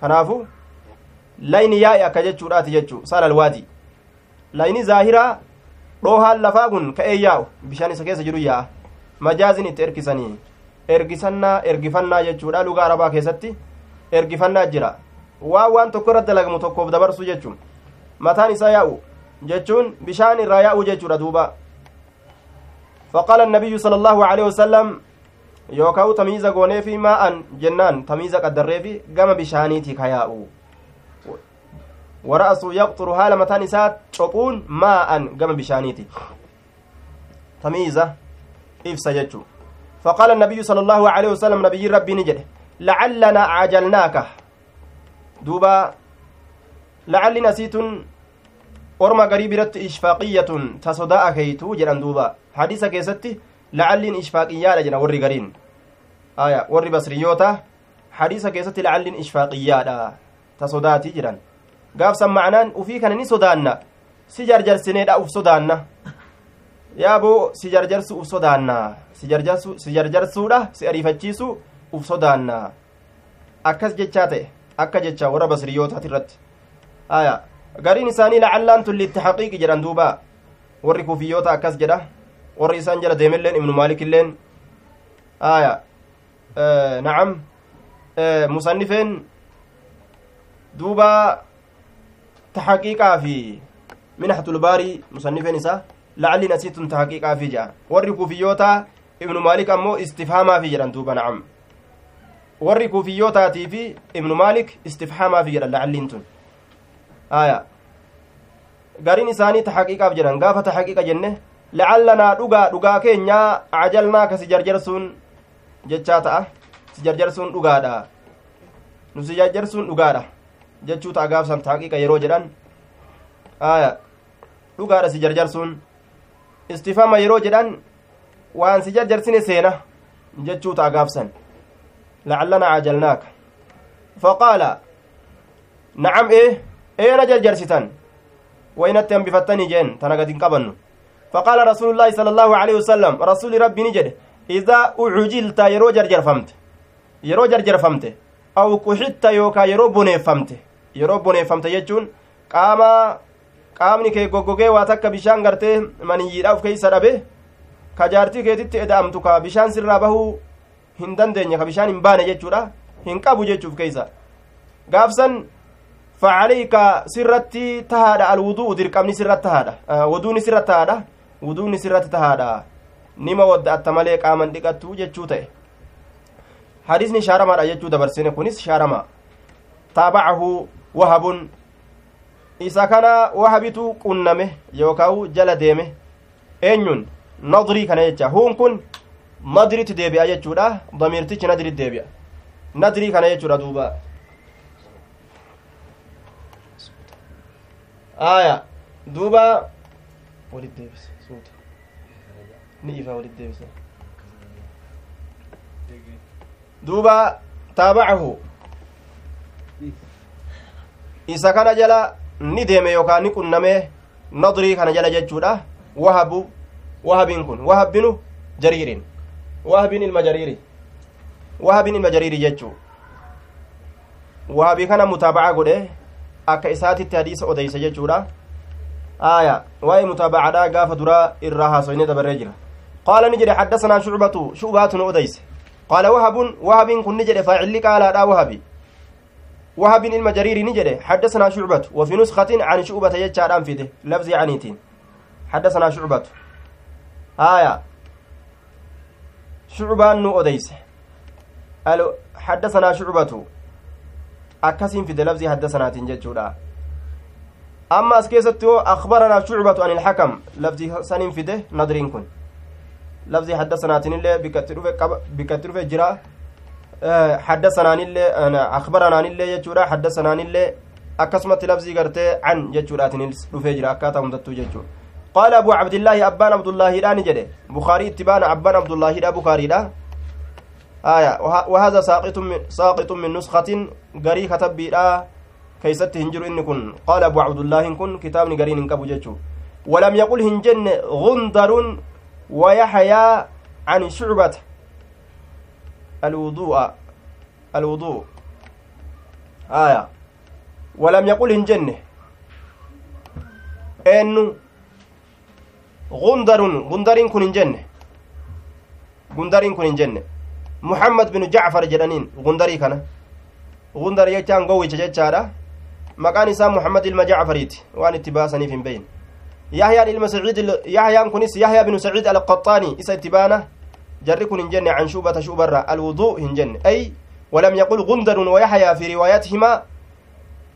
[SPEAKER 1] kanaafu layni yaa'e akka jechuudhaati jechuu saalal waadii layni zaahiraa dhoohaan lafaa kun ka'ee yaa'u bishaan isa keessa jiru yaa'a majaazin itti erkisanii ergisannaa ergifannaa jechuudha lugaa arabaa keessatti ergifannaa jira waan waan tokko irratti dalagamu tokkoof dabarsu jechuun mataan isaa yaa'u jechuun bishaan irraa yaa'uu jechuudha duuba faqaala annabiyyu sala allaahu aleyhi wasalam yookaa'u tamiiza gooneefi maa'an jennaan tamiiza qaddarreefi gama bishaaniiti ka yaa'u wara'asu yaqxuru haala mataan isaa cophuun maa'an gama bishaaniiti tamiiza ibsa jechuu النبي صلى الله عليه وسلم نبي ربي نجد لعلنا عجلناك دوبا لعل نسيت orma garii biratti ishfaaqiyatun ta sodaa akeeytu jedhan duuba hadiisa keessatti lacalliin ishfaaqiyyaadha jedha warri gariin aya warri basriyoota hadiisa keessatti lacalliin ishfaaqiyyaadha ta sodaati jedhan gaafsan macnaan ufii kana ni sodaanna si jarjarsineedha uf sodaanna yaaboo si jarjarsu uf sodaanna si jarjarsuudha si ariifachiisu uf sodaanna akkas jechaa ta'e akka jecha warra basriyootaati irratti aya gariin isaanii lacallaan tun litti haqiiqi jedhan duuba warri kufiyyoota akkas jedha warri isaan jala deemelleen ibnu maalikilleen aya nacam musannifeen duuba tahaqiiqaa fi minaxatul baarii musannifeen isaa lacalliin asiitun tahaqiiqaa fi jedha warri kufiyyoota ibnu maalik ammoo istifhaamaafi jedhan duuba nacam warri kufiyyootatii fi ibnu maalik istifhaamaafi jedhan lacalliin aya gariin isaanii tahaqiiqaaf jedhan gaafa tahaqiiqa jenne lacallanaa dhugaa dhugaa keenyaa cajalnaa ka si jarjarsuun jechaa ta'a si jarjarsuun dhugaadha nu si jarjarsuun dhugaadha jechuu ta'a gaafsan tahaqiiqa yeroo jedhan aya dhugaadha si jarjarsuun istifama yeroo jedhan waan si jarjarsine seena jechuu ta'a gaafsan lacallanaa cajalnaaka faqaala nacam ee eena jarjarsitan waynatti hambifattanii jeen tana gad hin qabannu faqaala rasuulu llaahi sala allaahu aleyhi wasalam rasuli rabbi ni jedhe idaa ucujilta yeroo jarjarfamte yeroo jarjarfamte aw kuxitta yookaa yeroo boneeffamte yeroo boneeffamte jechuun qaama qaamni kee goggogee waa takka bishaan gartee maniyyiidha uf keeysa dhabe ka jaartii keetitti eda'amtu ka bishaan sirraa hin dandeenye ka bishaan hin baane jechuudha hin qabu jechuuf keeysa gaafsan facaleyka sirratti tahaadha alwudu'u dirqamni sirratti tahaadha wuduuni sirratti tahaadha wuduuni sirratti tahaadha nima wadda'atta malee qaaman dhiqattu jechuu ta'e hadisni shaaramaadha jechuu dabarsine kunis shaarama taabacahu wahabun isa kana wahabitu qunname yookaa jala deeme eenyun nadrii kana jecha huun kun nadritti deebi'a jechuudha damiirtichi nadritti deebi'a nadrii kana jechuudha duuba aya duuba walit deebise suuta ni ifa walit deebise duuba taabacahu isa kana jala ni deeme yookaan ni qunname nadrii kana jala jechuudha wahabu wahabiin kun wahabbinu jariirin wahabiin ilma jariiri wahabiin ilma jariiri jechuu wahabii kana mutaabaca godhe akka isaatitti hadiisa odeyse jechuudha aya waa'ee mutaabacadha gaafa duraa irraa haasoyne dabarree jira qaala ni jedhe xaddasanaa shucbatu shu'baatu nu odeyse qaala wahabun wahabiin kun ni jedhe faacilli qaalaadha wahabi wahabin ilma jariiri ni jedhe xaddasanaa shucbatu wafi nuskatin can shu'bata jechaadhaan fide lafzii caniitiin xaddasanaa shucbatu aya shucbaan nu odeyse xaddasanaa shucbatu akkasiin fide lafzii haddasanaatiin jechuudha amma as keessatti yoo akbaranaa shucbatu an ilxakam lafzii saniin fide nadriin kun lafzii haddasanaatiin illee bikkatti dhufe bikkatti dhufe jira haddasanaanillee akbaranaanillee jechuudha haddasanaanillee akkasumatti lafzii gartee can jechuudhaatiin dhufee jira akkaataa hundattuu jechuudha qaala abu cabdillaahi abbaan abdullaahiidha ni jedhe bukaarii itti baana abbaan abdullaahiidha bukaariidha آية. وهذا ساقط من ساقط من نسخة غري كتبيدا كيست هنجر إن كن. قال أبو عبد الله كن كتاب غرين كبو جتشو ولم يقل هنجن غندر ويحيى عن شعبة. الوضوء الوضوء. آية. ولم يقل هنجن. إنه غندر غندر كن هنجن غندر كن هنجن muhammad binu jacfar jedhaniin gundarii kana gundar jechaan gowwicha jechaadha maqaan isaa muhammad ilma jacfariiti waan itti baasaniif hin beyin yahyaan ilma saciid yahyaan kunis yahyaa binu saciid alqaxaani isa itti baana jarri kun hin jenne can shubata shubarra alwuduu hin jenne ay ولم يقل غندر ويحيى في روايتهما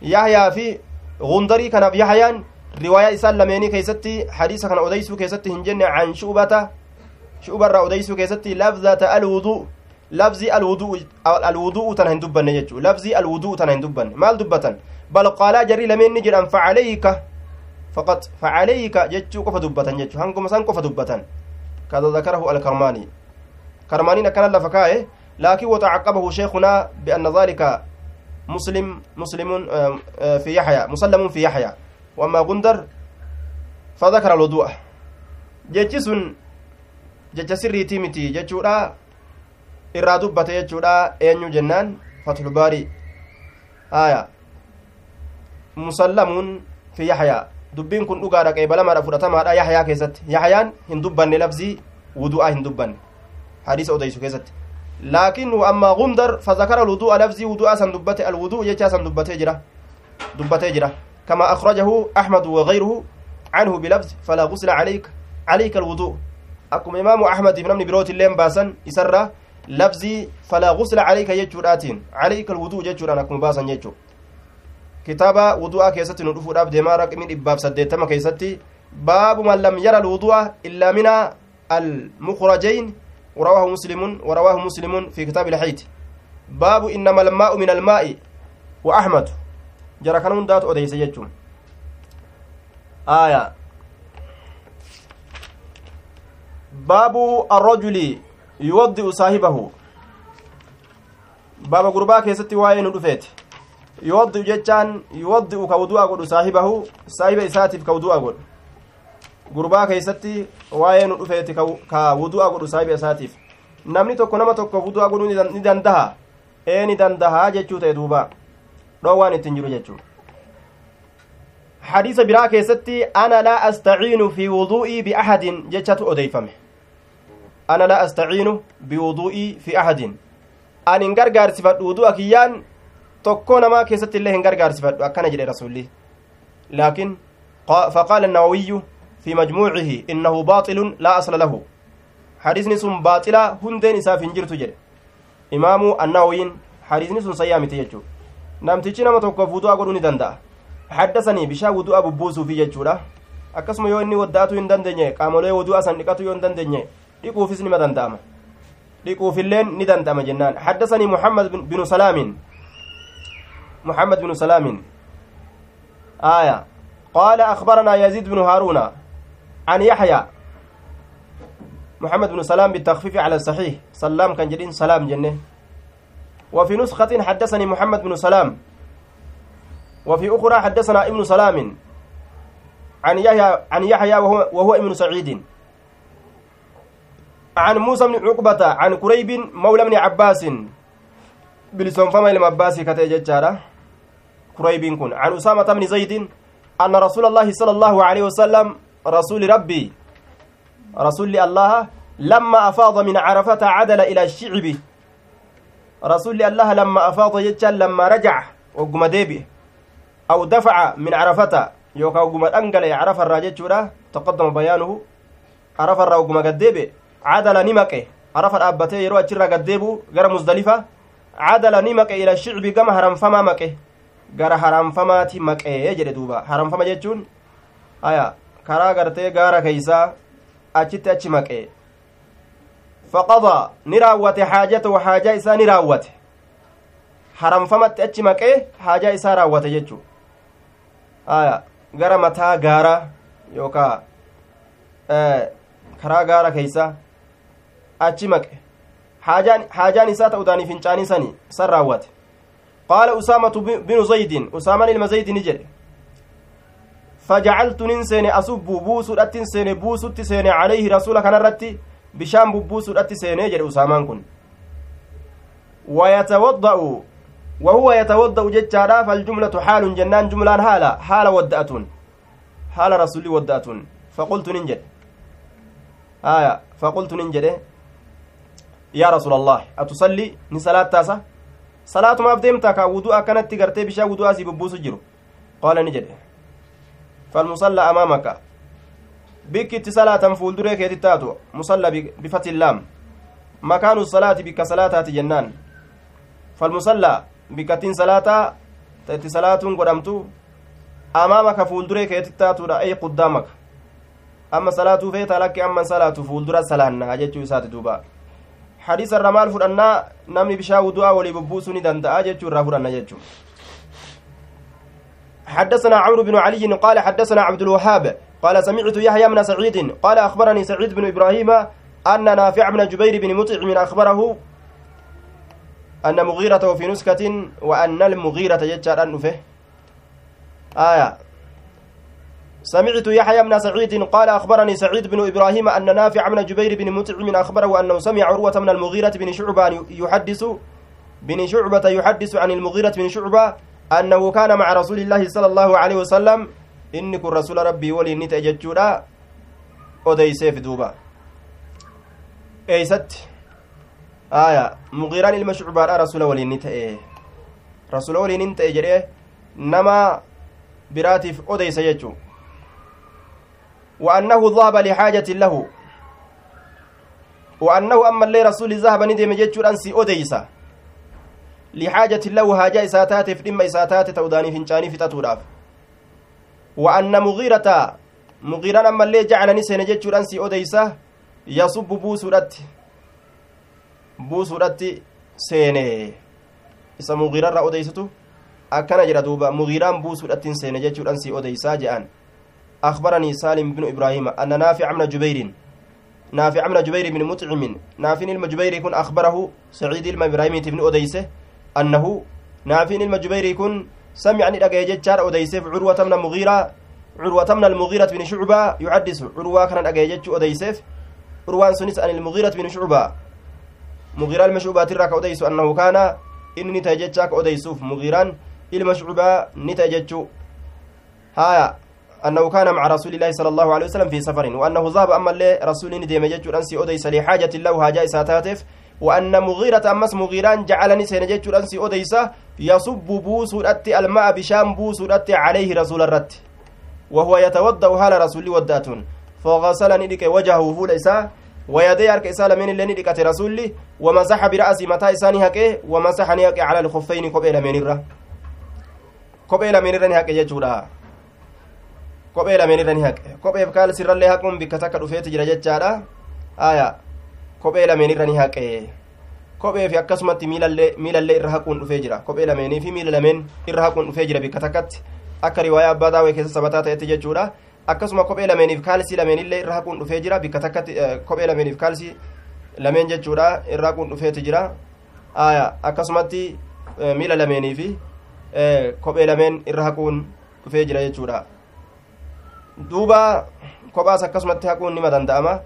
[SPEAKER 1] يحيى في غندري كان في يحيى رواية إسال لميني كيستي حديث كان أديسو كيستي هنجن عن شعبة شعبة أديسو كيستي لفظة الوضوء lafzii alwudu'u tana hin dubbanne jechuu lafzii alwudu'u tana hin dubbanne maal dubbatan bal qaalaa jarrii lameen ni jedhan facalayka faqat facalayka jechuu qofa dubbatan jechuu hanguma san qofa dubbatan kada ذكره الكرماني كرماني كان لفكاء لكن وتعقبه شيخنا بأن ذلك مسلم مسلم في يحيى مسلم في يحيى وأما غندر فذكر الوضوء جتسن جتسري تيمتي جتشورا irraa dubbate jechuudha eenyu jennaan fathulbaarii aya musallamuun fi yaxyaa dubbiin kun dhugaadha qeebalamaadha fudhatamaadha yaxyaa keessatti yaxyaan hin dubbanne labzii wudu'aa hin dubbanne hadiisa odeysu keessatti laakinhu ammaa gundar fazakara alwudu'a lafzii wudu'aa san dubbate alwuduu jechaa san dubbatee jira dubbatee jira كما أخرجه أحمد وغيره عنه بلفظ فلا غسل عليك عليك الوضوء. أكم إمام أحمد بن أمن بروت اللين باسا يسرى لفظي فلا غسل عليك يجوراتين. عليك الوضوء يجور أنا أكم باسا يجور kitaaba wudu'aa keessatti nu dhufuudhaaf deemaa raqmii dhibbaaf saddeettama keessatti baabu man lam yara alwudu'a illaa mina almukrajayn ورواه مسلم ورواه مسلم في كتاب الحيط باب إنما الماء من الماء. وأحمد جرى كان هندات أديس يجون آية باب الرجل يوضئ صاحبه باب غربا كيستي واين دفيت yuwaddi'u jechaan yuwaddi'u ka wudu'a godhu saahibahu saahiba isaatiif ka wudu'a godhu gurbaa keeysatti waa'ee nu dhufeeti ka wudu'a godhu saahiba isaatiif namni tokko nama tokkoof wudu'a godhuu ni dandaha ee ni dandahaa jechuu ta'e duuba dhoowwaan ittiin jiru jechuu hadiisa biraa keessatti ana laa astaciinu fi wudu'ii biaxadin jechatu odeeyfame ana laa astaciinu biwudu'ii fi axadin an hin gargaarsifadhu wudu'a kiyyaan tokko namaa keessatti illee hin gargaarsifadhu akkana jedhe rasulli laakin faqaala النووي في مجموعه إنه باطل لا أصل له حديثني سن باطلا هندين إساف هنجرت جد إمام النووي حديثني سن سيامتي يجو namtichi nama tokkoof wudu'a godhuu ni danda'a haddasanii bishaan wudu'a bubbuusuu fi jechuudha akkasuma yoo inni waddaatuu hin dandeenye qaamolee wudu'a san dhiqatu yoo hin dandeenye dhiquufis nima danda'ama dhiquufilleen ni danda'ama jennaan haddasanii muhammad binu salaamin محمد بن سلام آية قال أخبرنا يزيد بن هارون عن يحيى محمد بن سلام بالتخفيف على الصحيح سلام كان جدين سلام جنة وفي نسخة حدثني محمد بن سلام. وفي أخرى حدثنا ابن سلام عن يحيى عن يحيى وهو, وهو ابن سعيد. عن موسى بن عقبة عن كريب مولى بن عباس. بلسون فما إلى عباس كتججارة كريب كن. عن أسامة بن زيد أن رسول الله صلى الله عليه وسلم رسول ربي رسول الله لما أفاض من عرفة عدل إلى الشعب. رسول الله لما أفاض يجل لما رجع وقم ديبي. أو دفع من عرفة يوكا وقم أنقل عرف الراجل تقدم بيانه. عرف الرا وقم قديبي عدل نمكه عرف الأبتي يروى أجر قديبو غير مزدلفة. عدل نمكه إلى الشعب كما هرم فما مكه gara haramfamaati maqee jedhe duuba haramfama jechuun aya karaa gartee gaara keeysaa achitti achi maqee faqadaa ni raawwate haajatahu haajaa isaa ni raawwate haramfamatti achi maqee haajaa isaa raawwate jechuu aya gara mataa gaara yookaa karaa gaara keeysaa achi maqe haajaan isaa ta'uudhaanii fincaanii sani san raawwate قال أسامة بن زيد أسامة المزيد نجد فجعلت ننسين أصب بوس أتنسين بوس تسين عليه رسولك نرتي بشام بوس أتسين يجد أسامان كن ويتوضأ وهو يتوضأ جتشارا فالجملة حال جنان جملان حالة حال ودأة حال رسولي ودأة فقلت ننجد آية فقلت ننجد يا رسول الله أتصلي نسالات تاسة salaatumaaf deemtaa kaa wuduu akkanatti gartee bishaan wuduu asii bubbuusu jiru? Qaala ni jedhe. Falmusalla amaamaka. Bikki itti salaatan fuulduree keetti taatu musalla bifatillaam makaanu salaati bikka salaataati jennaan falmusalla bikkattiin salaataa itti salaatuun godhamtu amaamaka fuulduree keetti taatudha ay quddaamaka amma salaatuu feetaa lakki amman salaatu fuuldura salaannaa jechuu isaati duubaa hadiisa irra maal fudhannaa namni bishaan wudu'aa walii bubbuusuu ni danda'a jechuu irraa fudhanna jechuu حدثنا عمرو بن علي قال حدثنا عبد الوهاب قال سمعت يحيى بن سعيد قال أخبرني سعيد بن إبراهيم أن نافع بن جبير بن مطعم أخبره أن مغيرة في نسكة وأن المغيرة يجعل أنفه آية. سمعت يحيى بن سعيد قال أخبرني سعيد بن إبراهيم أن نافع بن جبير بن مطعم أخبره أنه سمع عروة من المغيرة بن شعبة يحدث بن شعبة يحدث عن المغيرة بن شعبة أنه كان مع رسول الله صلى الله عليه وسلم inni kun rasula rabbii waliin ni ta'e jechuudha odeyseef duuba eeysatti aya mugiiraan ilma shucbaadha rasula waliin ni ta'e rasula waliin hin ta'e jedhee nama biraatiif odeysa jechuu وأنه ذهب لحاجة له وأنه أما اللي رسول ذهب ندم جتشور أنسي أديسا لحاجة له حاجة إساتات في دم إساتات توداني فنشاني في تتوراف وأن مغيرة مغيرة أما اللي جعلني سنة جتشور أنسي أديسا يصب بوسورت بوسورت سينه isa mugiirarra odeysatu akkana jedha duuba mugiiraan buusuudhattiin seene jechuudhan si odeysaa je'an أخبرني سالم بن إبراهيم أن نافع بن جبير نافع بن جبير بن مطعم نافع المجبير يكون أخبره سعيد المبراهيم بن أديسه أنه نافع المجبير يكون سمع أن إلقى جتشار أديسه عروة من المغيرة. عروة من المغيرة بن شعبة يحدث عروة كان إلقى جتش أديسه عروة سنس عن المغيرة بن شعبة. مغيرة المشعوبة ترك أديس أنه كان. mugiiraan ilma shucbaa ni ta'e jechuu haya أنه كان مع رسول الله صلى الله عليه وسلم في سفر. وأنه ذهب أما اللي رسول ديم يجور أنسي أديس لحاجة له هاجا إساتاتف وأن مغيرة أمس مغيران جعلني سينجور أنسي أديس يصب بوس الأتي الماء بشام بوس الأتي عليه رسول الرت وهو يتوضأ هال رسول ودات فغسلني لك وجهه فول إساء ويدي أرك إساء لمن اللي ندكت رسولي ومسح برأسي متى إساني هكي ومسحني هكي على الخفين قبيل من الره قبيل من الره هكي kophee lameen irra ni haqe kopheef kaal sirrallee haquun bikka takka dhufeeti jira jechaadha aya kophee lameen irra ni haqe kopheefi akkasumatti miilallee irra haquun dhufee jira kophee lameenii fi miila lameen irra haquun dhufee jira bikka takkatti akka riwaayaa abbaa daawee keessa sabataa ta'etti jechuudha akkasuma kophee lameeniif kaalsii lameenillee irra haquun dhufee jira bikka takkatti kophee lameeniif kaalsii lameen jechuudha irra haquun dhufeeti jira akkasumatti miila lameenii fi kophee lameen irra haquun dhufee jira jechuudha duuba kophaas akkasumatti haquun nima danda'ama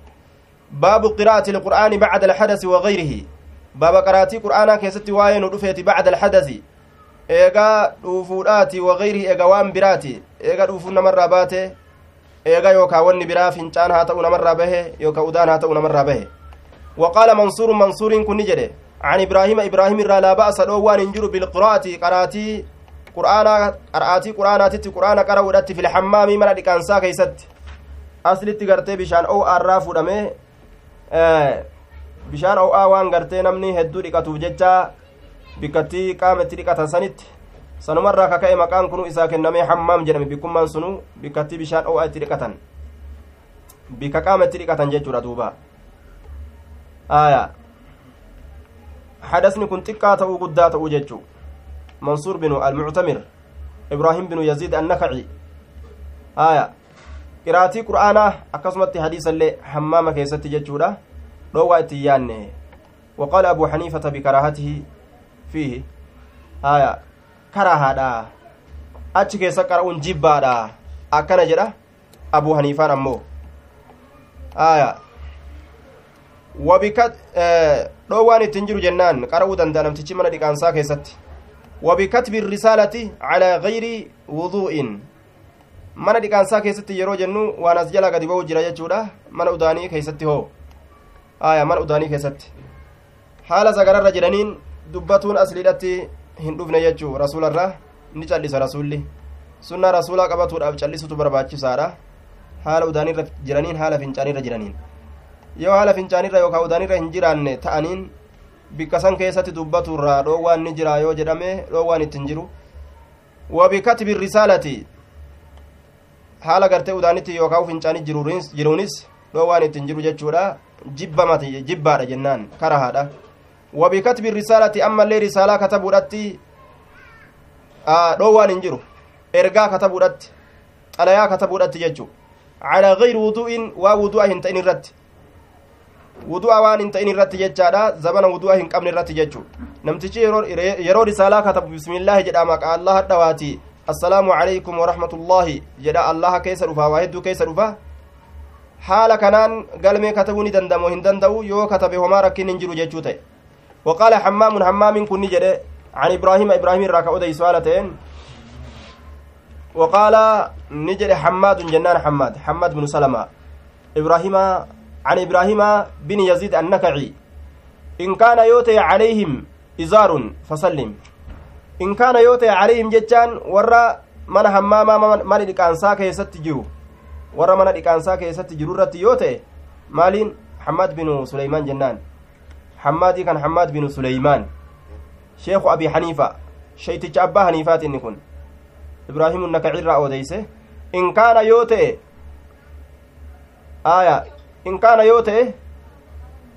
[SPEAKER 1] baabu qiraa'ati ilqur'aani bacda alxadasi wagayrihi baaba qaraatii qur'aanaa keessatti waa'ee nu dhufeeti bacda alxadasi eegaa dhuufuudhaati wagayrihi eega waan biraati eega dhuufuun namarraa baate eega yookaa wanni biraa fincaan haa ta'u namarraa bahe yookaa udaan haa ta'u namarraa bahe وقال منصور منصور كن جده عن إبراهيم إبراهيم را لا بأس دوان انجر بالقراءة قراتي qur'aanaa qara'aatii qur'aanaatitti qur'aana qara'uudhatti fil hammaamii mana dhiqaansaa keeysatti aslitti gartee bishaan oo'aarraa fudhamee bishaan oo'aa waan gartee namni hedduu dhiqatuuf jecha bikkattii qaama itti dhiqatan sanitti sanumarraa kaka'e maqaan kunu isaa kennamee hammaam jedhame bikkummaan sunu bikkattii bishaan oo'aa itti dhiqatan bikka qaama dhiqatan jechuudha duuba aya hadasni kun xiqqaa ta'uu guddaa ta'uu jechuu منصور بن المعتمر إبراهيم بن يزيد النخعي آية قرآنا أكسمت حديثا لي حمامة كيست ججودة روى اتيان وقال أبو حنيفة بكراهته فيه آية كراهة دا أتش كيسا قرأون جبا دا أكنا جدا أبو حنيفة أمو آية وبكت آه روان التنجر جنان قرأوا دندان امتشي من الإقانسا كيستي وبكتب الرسالة على غير وضوء mana dhiqaansaa keessatti yeroo jennu waan as jala gadi ba'u jira jechuudha mana udaanii keessatti hoo aya mana udaanii keessatti haala sagararra jedhaniin dubbatuun asliidhatti hin dhufne jechuu rasuularra ni callisa rasuulli sunnaa rasuulaa qabatuudhaaf callisutu barbaachisaadha haala udaaniirra jiraniin haala fincaanirra jiraniin yoo haala fincaanirra yookaan udaanirra hin jiraanne ta'aniin bikka san keessatti dubbaturraa dhoowwaan ni jira yoo jedhame dhoowwaan ittiin jiru wabikatbi risaalati haala gartee udaanitti yookaan fincaanii jiruunis dhoowwaan ittiin jiru jechuudha jibbamati jibbaadha jennaan karahaadha wabikatbi risaalati ammallee risaalaa katabuudhatti dhoowwaan hin jiru ergaa katabuudhatti xalayaa katabuudhatti jechuu calaa gayri wudu'in waa wudu'a hin ta'in irratti wudu'a waan hin ta'in irratti jechaadha zabana wudu'a hin qabne irratti jechuu namtichi yeroo risaalaa katabu bismillaahi jedha maqaa allaha dhawaati assalaamu calaykum warahmatullaahi jedha allaha keessa dhufa waa hedduu keessa dhufa haala kanaan galmee katabuu ni danda'u hin danda'u yoo katabe homaa rakkin hin jiru jechuu ta'e وقال حمام حمام كن جده عن إبراهيم إبراهيم راك اودي سؤال تين وقال نجد حماد جنان حماد حماد بن سلمة إبراهيم عن إبراهيم بن يزيد النكعي إن كان يوتي عليهم إزار فسلم إن كان يوتي عليهم جتان ورا من هماما من دقانسا كيست جرو ورا من دقانسا كيست جرو رت يوتي مالين حماد بن سليمان جنان حمادي كان حماد بن سليمان شيخ أبي حنيفة شيتش أبا حنيفات إن كن إبراهيم النكعي الرأى وديسه إن كان يوتي آية إن كان يوتي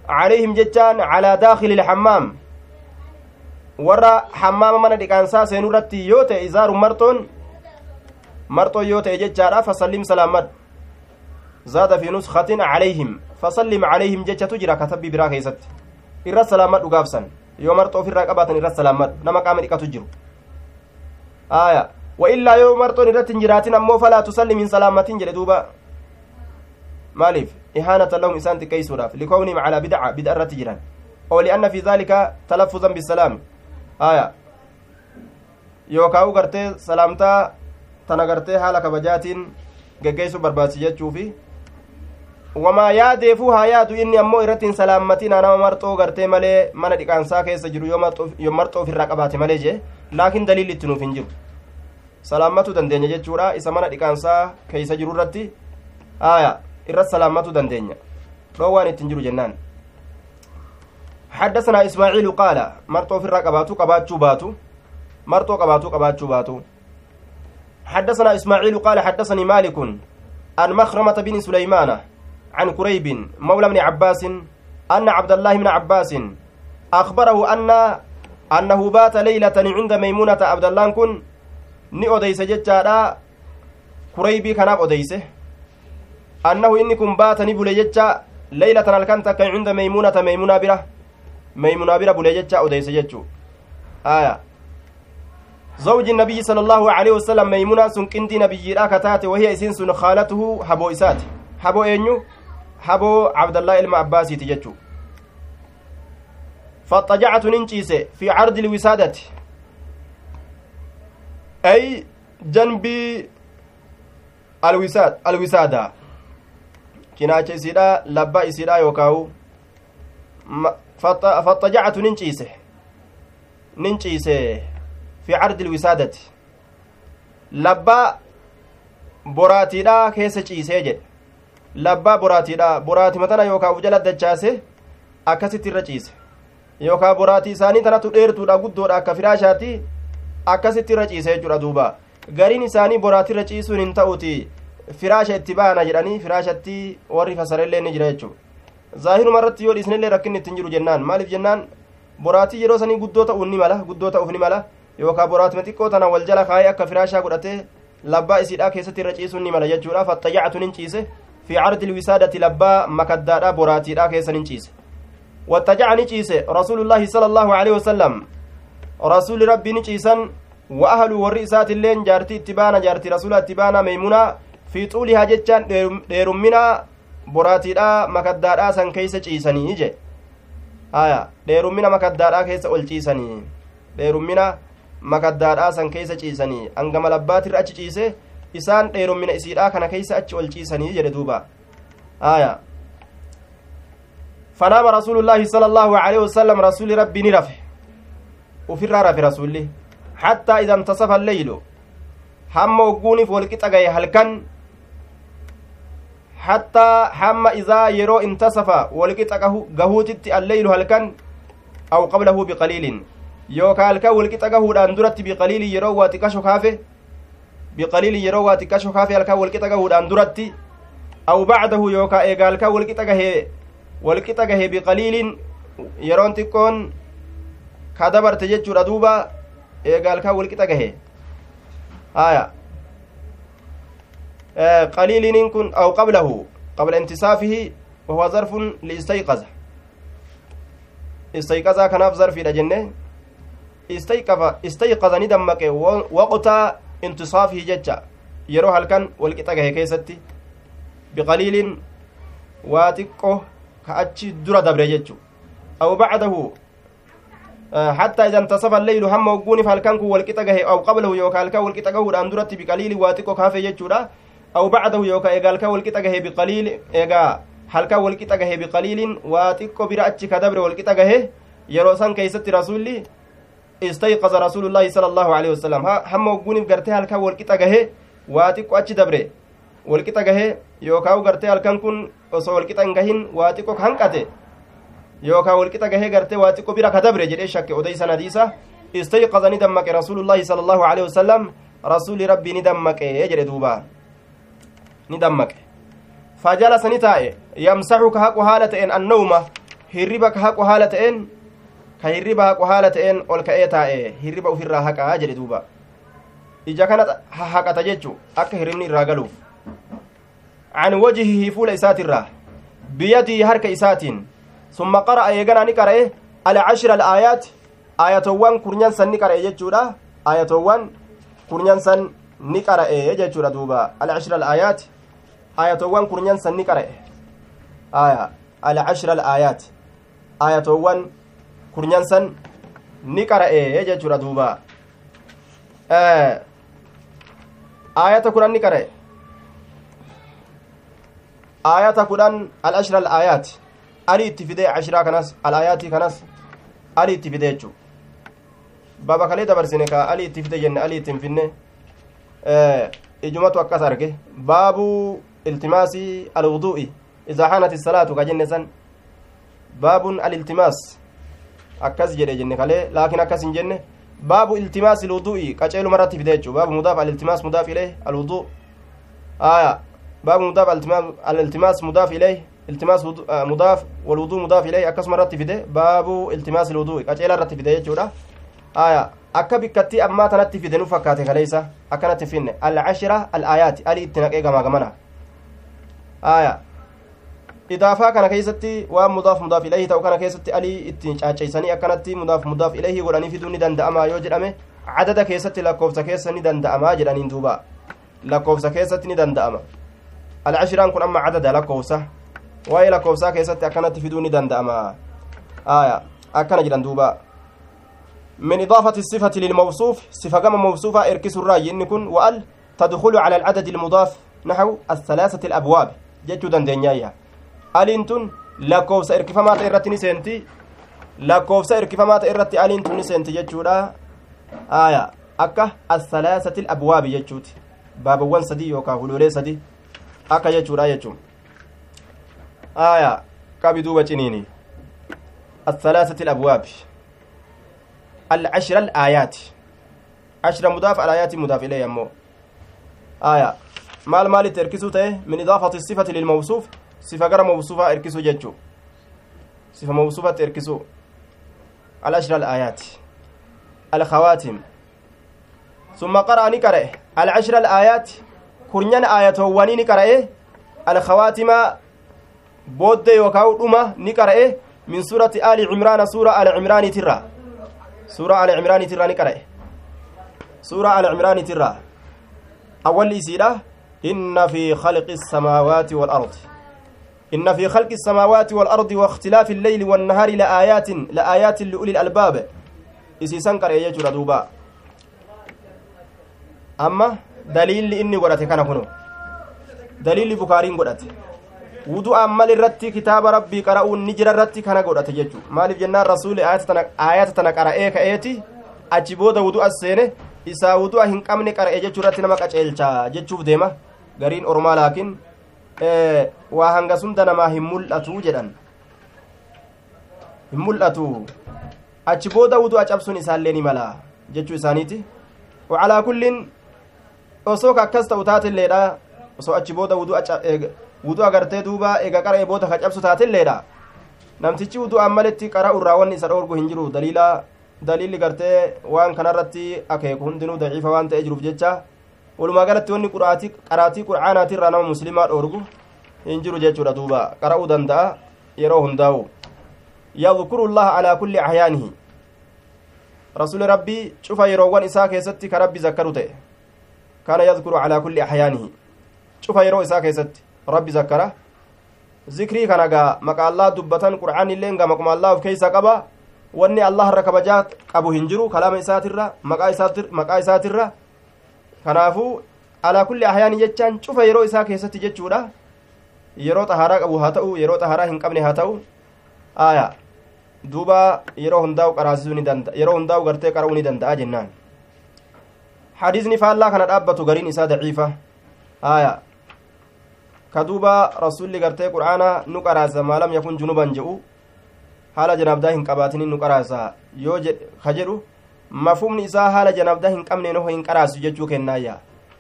[SPEAKER 1] عليهم جتان على داخل الحمام warra hammaama mana dhiqaansaa seenuu irratti yoo ta'e izaaru marxoon marxoo yoo ta'e jechaadha fasallim salaammad zaada fi nuskatin calayhim fasallim calayhim jechatu jira katabbii biraa keessatti irra salaammad dhugaafsan yoo marxoo ofirraa qabaatan irra salaammad nama qaama dhiqatu jiru aya wa illaa yoo marxoon irratti hin jiraatin ammoo falaa tusallim hin salaammatin jedhe duuba maaliif ihaanata lahum isaan xiqqeeysuudhaaf likownihim calaa bidca bid'a irratti jiran oo lianna fi daalika talaffuzan bisalaami aya. Yookaa u gartee salaamtaa tana gartee haala kabajaatiin geggeessu barbaachisi jechuufi wamaa yaadeefuu haa yaadu inni ammoo irratti hin salaammatinaa nama marxoo gartee malee mana dhiqaansaa keessa jiru yoo marxoo ofirraa qabaate malee jee laakiin daliilli itti nuuf hin jiru. Salaammatuu dandeenya jechuudha. Isa mana dhiqaansaa keeysa jiru irratti aya irratti salaammatuu dandeenya. Dhoowwaan ittiin jiru jennaan حدثنا إسماعيل قال مرتو في الرقبات قباتشو باتو. مرتو قباتو قباتشو باتو. حدثنا إسماعيل قال حدثني مالك عن مخرمة بن سليمان عن كريب مولى بن عباس أن عبد الله بن عباس أخبره أن أنه بات ليلة عند ميمونة عبد الله كن. ni odeyse jechaadha kureybii kanaaf odeyse annahu inni kun baata ni bule jecha leylatan halkan takka bira bule jecha odeyse jechuu aya زوج النبي صلى الله عليه وسلم ميمونة سن كنتي نبي كتات وهي إسين سن خالته حبو إسات حبو إنيو حبو عبد الله إلما عباسي تجتشو. فاضطجعت ننشيس في عرض الوسادة. أي جنب الوساد الوسادة. كناچ إسيدا لبا إسيدا يوكاو. faxajacatu nin ciise nin ciise fi cardi ilwisaadati labbaa boraatiidha keessa ciisee jedhe labbaa boraatiidha boraati matana yookaa uf jala dachaase akkasitti irra ciise yookaa boraatii isaanii tanatu dheertuudha guddoodha akka firaashaatti akkasitti irra ciise jechuudha duuba gariin isaanii boraatii irra ciisuun hin ta'uti firaasha itti baana jedhanii firaashatti warri fasarellee ni jira jechuudha zaahiruma irratti yoo dhiisnillee rakkinni ittiin jiru jennaan maaliif jennaan boraatii yeroo sanii guddoo ta'uun ni mala guddoo ta'uuf ni mala yookaa boraatima xiqqoo tana wal jala kaayee akka firaashaa godhatee labbaa isiidhaa keessatti irra ciisuun ni mala jechuudha faxayyacatu nin ciise fi cardi ilwisaadati labbaa makaddaadha boraatiidha keessa nin ciise wattajaca ni ciise rasuulullaahi sala allaahu aleyhi rasuuli rabbii ni ciisan wa ahluu warri isaatilleen jaartii itti baana jaartii rasuula itti baana meeymunaa fi xuulihaa jechaan dheerumminaa boraatiidha makaddaadhaa san keeysa ciisanii je haya dheerummina makaddaadhaa keessa ol ciisanii dheerummina makaddaadhaa san keeysa ciisanii hangama labbaatirra achi ciise isaan dheerummina isiidhaa kana keeysa achi ol ciisanii jedhe duuba aya fanaama rasuulullaahi sala allaahu aleyhi wasalam rasuli rabbii ni rafe ufirraa rafe rasulli hattaa ida intasafa alleylu hamma ogguuniif wolqixa gaye halkan hattaa hamma izaa yeroo intasafa wolqixa gahuutitti alleylu halkan aw qablahu biqaliilin yookaa halkan wolqixa gahuudhaan duratti biqaliilin yeroo waa xiqqasho kaafe biqaliilin yeroo waa xiqqasho kaafe halkan wolqixa gahuudhaan duratti aw bacdahu yookaa eega halkan wolqixa gahee wolqixa gahee biqaliilin yeroon xiqqoon ka dabarte jechuudha duuba eega halkan wolqixa gahee aya قليل كن أو قبله قبل انتصافه وهو ظرف لاستيقظ استيقظ كناف ظرف إلى جنة. استيقظ استيقظ ندمك وقت انتصافه ججا. يروح الكن والقطة كيستي. بقليل واتقه كأتش درة دبر ججو. أو بعده حتى إذا انتصف الليل هم وقوني فالكان كو والكتا أو قبله يوكا الكا والكتا قهود درت بقليل واتكو كافي يجورا أو بعده يوكا إيقا الكا والكتا بقليل إيقا halkan walqixa gahe biqaliilin waa xiqqo bira achi ka dabre walqixa gahe yeroo san keeysatti rasulli istayqaza rasuulullaahi sala allaahu alehi wasalam hamma ogguunif gartee halkan walqixa gahe waa xiqqo achi dabre walqixa gahe yookaa gartee halkan kun osoo walqixa hin gahin waa xiqqo hanqate yookaa walqixa gahee gartee waa xiqqo bira ka dabre jedhee shakke odeysan hadiisa istayqaza ni dammaqe rasuulullaahi sala allaahu alehi wasalam rasuli rabbii ni dammaqe jedhe duuba ni dammaqe. فجلس نتائه يمسح كهق حالة إن النوم هربا كهق حالة إن كهربا حق حالة إن أول كأيتائه هربا وفر حق أجل دوبا إجا كانت حق تججو أك هرمني راقلوف عن وجهه فول إسات الراه بيده هرك إسات ثم قرأ يغنى نكره العشر الآيات آياتوان كرنيان سن نكره يججودا آياتوان كرنيان سن نكره يججودا دوبا العشر الآيات ayatowwan kurnyan san ni qara'e aya alcashra alaayaat ayatowwan kurnyan san ni qara'e jechuudha duuba ayata kudhan ni qara'e ayata kudhan alashra alaayaat ali itti fide ashraa kanas alaayaati kanas ali itti fide jechu baba kalee dabarsine ka ali itti fide jenne ali ittiin finne ijumatu akkas arge baabuu التماس الوضوء. إذا حانت الصلاة كجنة باب الالتماس. أكس جري جنة لكن أكس جنة. باب التماس الوضوء. كأجل مرة تفيدتشو باب مضاف الالتماس مضاف إليه الوضوء. آية. باب مضاف الالتماس مضاف إليه. التماس مضاف والوضوء مضاف إليه. أكس مرة تفيده باب التماس الوضوء. كأجل مرة تفيدتشو آية. akka bikkattii ammaa tanatti fide nu fakkaate kaleeysa akkanatti finne alcashira alaayaati ali itti naqee gamaa aya idaafaa kana keessatti waan mudaaf mudaaf ilayhi ta'u kana keessatti alii ittiin caaceysanii akkanatti mudaaf mudaaf ilayhi godhanii fiduu ni danda'amaa yoo jedhame cadada keessatti lakkoofsa keessa ni danda'amaa jedhaniin duuba lakkoofsa keessatti ni danda'ama alcashiraan kun amma cadada lakkoofsa waa'ee lakkoofsaa keessatti akkanatti fiduu ni danda'ama aya akkana jedhan duuba من إضافة الصفة للموصوف صفة كما موصوفة إركس الرأي إن كن وأل تدخل على العدد المضاف نحو الثلاثة الأبواب jechuu dandeenyaayya aliin tun lakkoofsa irkifamaa ta'e irratti ni seenti lakkoofsa irkifamaa ta'e irratti aliin tun ni seenti jechuudha aya akka assalaasati abwaabi jechuuti baabawwan sadii yookaan huloolee sadii akka jechuudha jechuun aya qabi duuba ciniini assalaasati abwaabi العشر الآيات عشر مضاف الآيات مضاف إليه أمو آية maal maalitti erkisuu ta'e? Min idaafati sifati lilmawsuuf sifa gara mawsuufaa erkisuu jechuu. Sifa mawsuufatti erkisuu. ثم قرأ نقرأ العشر الآيات كرنيان آيات واني نقرأ الخواتم بود يوكاو أمة نقرأ من سورة آل عمران سورة آل عمران ترى سورة آل عمران ترى نقرأ سورة آل عمران ترى أول إسيرة إن في خلق السماوات والأرض إن في خلق السماوات والأرض واختلاف الليل والنهار لآيات لآيات لأولي الألباب إسي سنكر يجر دوبا أما دليل إني قرأت كان كنو دليل بكارين قرأت wudu ammal irratti kitaaba rabbii qara'uun ni jira irratti kana godhate jechu maaliif jennaan rasuuli aayata tana qara'ee ka'eeti achi booda wudu as seene isaa wudu'a hin qabne qara'e jechuu irratti gariin ormaa laakiin waa hanga sunda namaa hin mul'atu jedhan hin mul'atu achi booda wudu'a cabsuun isaallee ni mala jechuu isaaniiti wacalaa kulliin osoo ka akkas ta'u taatilleedha osoo achi booda wudu'a gartee duuba ega qara'e booda ka cabsu taatilleedha namtichi wudu'aan maletti qara'u irraa wanni isa dhoorgu hin jiru daliilli gartee waan kanarratti akeeku hundinuu daciifa waan ta'e jiruuf jecha walumaa galatti wanni qaraatii qur'aanaati irraa nama muslimaa dhoorgu hin jiru jechuudha duuba qara'uu danda'a yeroo hundaa'u yadkuru llaha alaa kulli ahyaanihi rasuli rabbii cufa yeroowwan isaa keessatti ka rabbi zakkaru ta'e kana yadkuru alaa kulli ahyaanihi cufa yeroo isaa keessatti rabbi zakkara zikrii kana gaa maqaa allaa dubbatan qur'aan illeen gaa allaa of keeysa qaba wanni allah irra kabajaa qabu hin jiru kalaama isaatirra maqaa isaatirra kanaafuu alaa kulli ahyaani jechaan cufa yeroo isaa keessatti jechuudha yeroo xahaaraa qabu haa ta'u yeroo xahaaraa hin qabne haa ta'u aya duuba yeroo hundaa'u qaraasisuu ni danda'a yeroo hundaa'u gartee qara'uu ni danda'a jennaan hadiisni faallaa kana dhaabbatu gariin isaa daciifa aya ka duuba rasulli gartee qur'aana nu qaraasa maalam yakun junuban jedhu haala janaabdaa hin qabaatinin nu qaraasa yoo ka jedhu mafhumni isaa haala janaabdaa hin qabne noho hin qaraasu jechuu kennaayya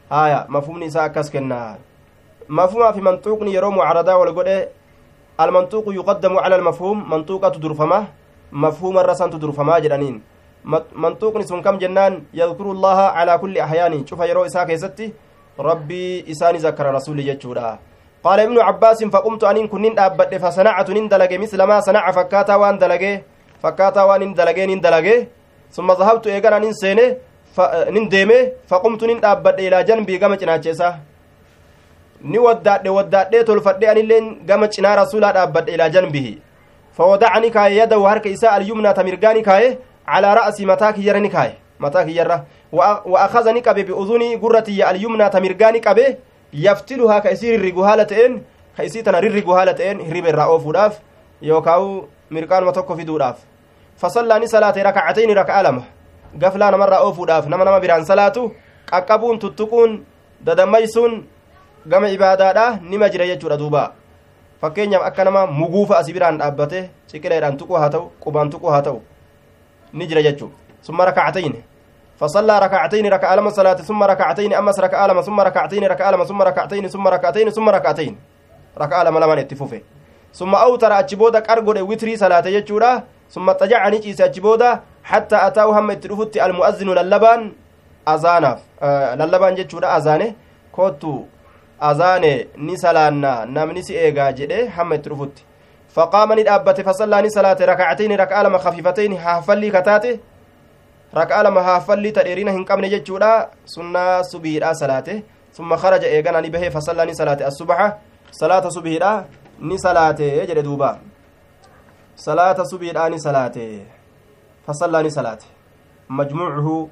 [SPEAKER 1] haya mafhumni isaa akkas kennaa mafhumaa fi manxuuqni yeroo mucaradaa wal godhe almanxuuqu yuqaddamu cala almafhuum manxuuqatu durfama mafhuuma irra santu durfamaa jedhaniin manxuuqni sun kam jennaan yadkuru llaha calaa kulli ahyaani cufa yeroo isaa keessatti rabbii isaani zakkara rasuli jechuudha qaala ibnu cabbaasin faqumtu aniin kunnin dhaabbadhe fasanacatu nin dalage misla maa sanaca fakkaataa waan dalage fakkaataa waan in dalagee nin dalage ni waddaadhe waddaadhee tolfadhe anilleen gama cinaa rasulaa dhaabbadhe ilaa janbihi fawadacani kaaye yadahu harka isaa alyumnaa ta mirgaani kaaye calaa ra'si mataa kiyyarra ni kaaye mataa kiyyarra wa akaza ni qabe bi'udunii gurra tiyya alyumnaa ta mirgaani qabe yaftiluhaa ka isii rirrigu haala ta'een ka isii tana rirrigu haala ta'een hirriba irraa oofuudhaaf yookaawu mirqaanuma tokko fiduudhaaf fasallaa ni salaate rakacatayni raka'a lama gaflaa namarraa oofuudhaaf nama nama biraan salaatu qaqqabuun tuttuquun dadammaysuun gama ibaadaadha nima jira jechuudha duuba fakkeenyaaf akka nama muguufa asi biraan dhaabbate ciqileedhaan tuquu haa ta'u qubaan tuquu haa ta'u ni jira jechuu summa rakacatayni فصلى ركعتين ركع لما صلاة ثم ركعتين أمس ركع لما ثم ركعتين ركع لما ثم ركعتين ثم ركعتين ثم ركعتين ركع لما لما اتفوفه ثم أوتر أجبودا كارغود وتري صلاة يجورا ثم تجعني جيس أجبودا حتى أتاه هم اترفت المؤذن للبان أذانف آه للبان جتشورا أذانه كوتو أذانه نسلانا نمني سيئغا جده هم اترفت فقام ندابت فصلى نسلاة ركعتين ركع لما خفيفتين حفلي كتاته rak'aa lama haaffalli ta dheerina hin qabne jechuudha sunnaa subiidha salaate summa kharaja eegana ni bahee fasallaa ni salaate assubaxa salaata subiidha ni salaate jedhe duuba salaata subiidha ni salaate fasallaa ni salaate majmuucuhu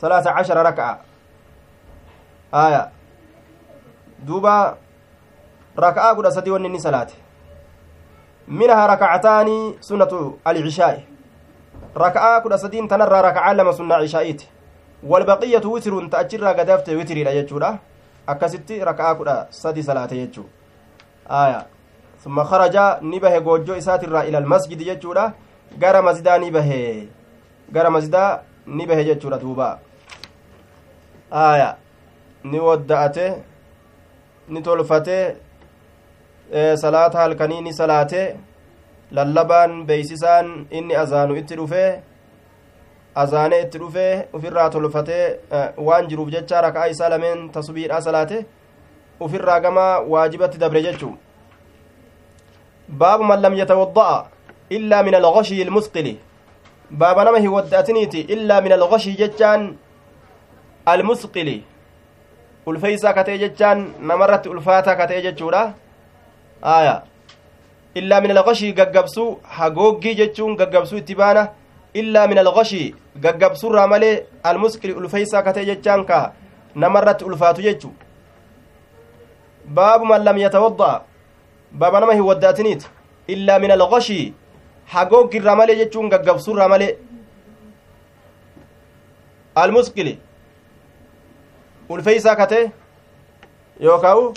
[SPEAKER 1] salaata cashara rak'a aya duuba rak'aa kudha sadi wanni ni salaate minaha rakacataani sunnatu alcishaa'i raka'aa kudha sadiin tanarraa raka'aa lama sunnaa cishaa'iiti walbaqiyatu witirun ta achirraa gadaafte witiriidha jechuudha akkasitti raka'aa kudha sadi salaate jechuu aya summa kharaja ni bahe goojjoo isaatirraa ila almasjidi jechuudha gara masjidaa ni bahe gara masjidaa ni bahe jechuudha duuba aya ni wadda'ate ni lallabaan beeysisaan inni azaanu itti dhufee azaane itti dhufee ufirraa tolfatee waan jiruuf jecha rakaa isaa lameen tasbiidhaa salaate ufirraa gama waajibatti dabre jechuu man lam yatawadda'a illaa min alghashyi ilmusqili baaba nama hin wadda'atiniiti illaa min alghashyi jechaan almusqili ulfeeysaa katee jechaan namarratti ulfaataa katee jechuudha aayaa illaa min alghashii gaggabsuu hagooggii jechuun gaggabsuu itti baana illaa min alghashii gaggabsuurraa malee almusqili ulfeeysaa katee jechaan ka namarratti ulfaatu jechu baabu man lam yatawadda'a baaba nama hin wadda'atiniit illaa min alghashii hagooggiirraa malee jechuun gaggabsuurraa malee almusqili ulfeeysaa katee yookaa'u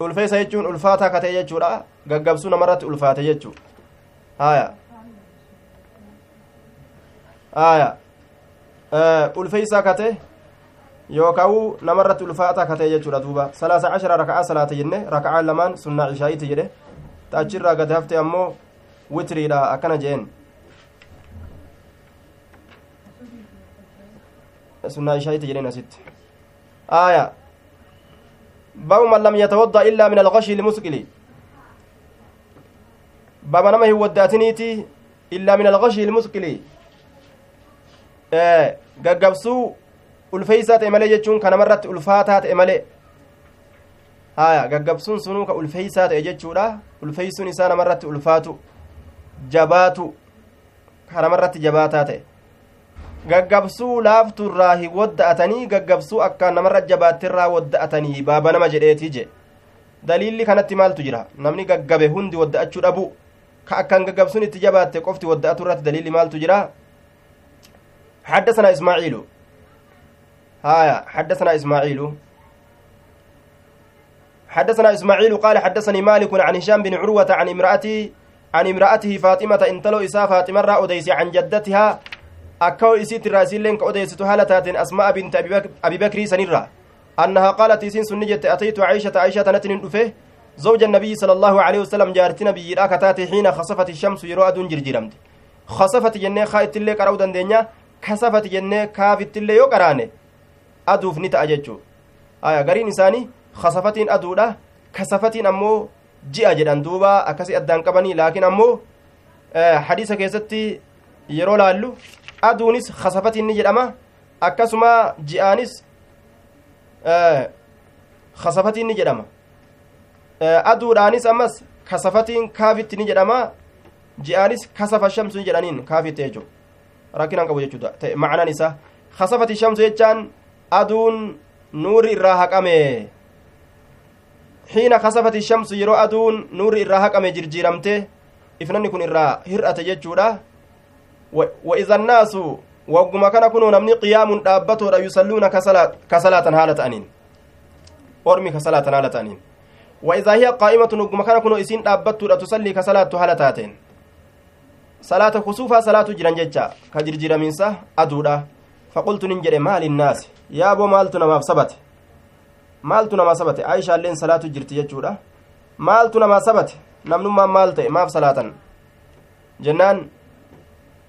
[SPEAKER 1] ulfeessa jechuun ulfaataa katee jechuudha gaggabsuu namarratti ulfaate jechuu haya haya ulfeeysaa kate yookaa'u namarratti ulfaataa katee jechuudha duuba salaasa cashara raka'aa salaate jenne raka'aan lamaan sunnaa cishaa'iiti jedhe taachirraa gad hafte ammoo witriidha akkana jeen sunnaa cishaa'iiti jedhen asitti باب من لم يتوضا الا من الغشي المسكل باب نما هي وداتنيتي الا من الغشي المسكل آه غغبسو ulfeeysaa ta'e malee jechuun kana marratti ulfaataa ta'e malee haya gaggabsuun sunuu ka ulfeeysaa ta'e jechuudha ulfeeysuun isaa namarratti ulfaatu jabaatu kanamarratti jabaataa ta'e gaggabsuu laafturraa hi wadda'atanii gaggabsuu akkaan namarra jabaattirraa wadda'atanii baaba nama jedheetii je daliilli kanatti maaltu jira namni gaggabe hundi wadda'achuu dhabu ka akkaan gaggabsuun itti jabaatte qofti wadda'atu irratti daliilli maaltu jira حدثنا إسماعيل هايا حدثنا إسماعيل. حدثنا إسماعيل قال حدثني مالك عن هشام بن عروة عن امرأته عن امرأته فاطمة انتلو إساء فاطمة را أديس عن جدتها. أكو إسيت الراسلين كأديس هالتات أسماء بنت أبي بكر سنرة أنها قالت إسين سنجت أتيت عائشة عائشة نتن أفه زوج النبي صلى الله عليه وسلم جارتنا بيراكتات حين خصفت الشمس يرو أدون جرجرمت. خصفت جنة خائت اللي قرأو دندنيا كسفت جنة كافت اللي يو قرانه أدوف نتا أججو آية قرين إنساني خصفتين أدودا كسفتين أمو ji'a jedhan duuba akkasi addaan qabanii laakiin ammoo hadiisa keessatti yeroo laallu aduunis kasafatiin ni jedhama akkasuma ji'aanis kasafatiin ni jedhama aduudhaanis ammas kasafatiin kaafitti ni jedhama ji'aanis kasafa shamsu ni jedhaniin kaafitti jechuudha rakkinaan qabu jechuudha ta'e ma'anaan isaa kasafati shamsu jechaan aduun nuuri irraa haqame xiina kasafati shamsu yeroo aduun nuurri irraa haqame jirjiiramte ifnanni kun irraa hir'ate jechuudha وإذا الناس wagguma kana kunoo namni qiyaamun dhaabbatoodha yusalluuna ka salaatan haala ta'aniin ormi ka salaatan haala ta'aniin وإذا هي قائمة wagguma kana kunoo isiin dhaabbattuudha tusallii ka salaattu haala taateen salaata kusuufaa salaatu jiran jecha ka jirjiraminsa aduudha faqultu nin jedhe maali innaasi yaaboo maaltu namaaf sabate? Maaltu namaa sabate? Aayishaalleen salaatu jirti jechuudha. Maaltu namaa sabate? Namnummaan maal ta'e? Maaf salaatan? Jennaan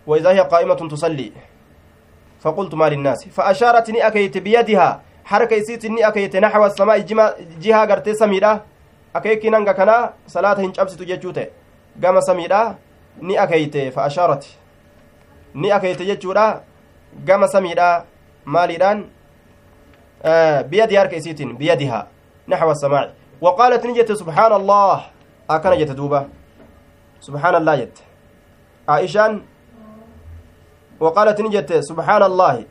[SPEAKER 1] وإذا هي قائمة تصلي فقلت ما للناس فأشارت ني أكيت بيدها حركة يسيت ني أكيت نحو السماء جهة غرتي سميرة أكيك نانغا كنا صلاة هنجبس تججوته قام سميرة ني أكيت فأشارت ني أكيت ججورة قام سميرة ماليدان آه بيد حركة يسيت بيدها نحو السماء. وقالت نجت سبحان الله أكن جت دوبة. سبحان الله جت. عائشان وقالت نجت سبحان الله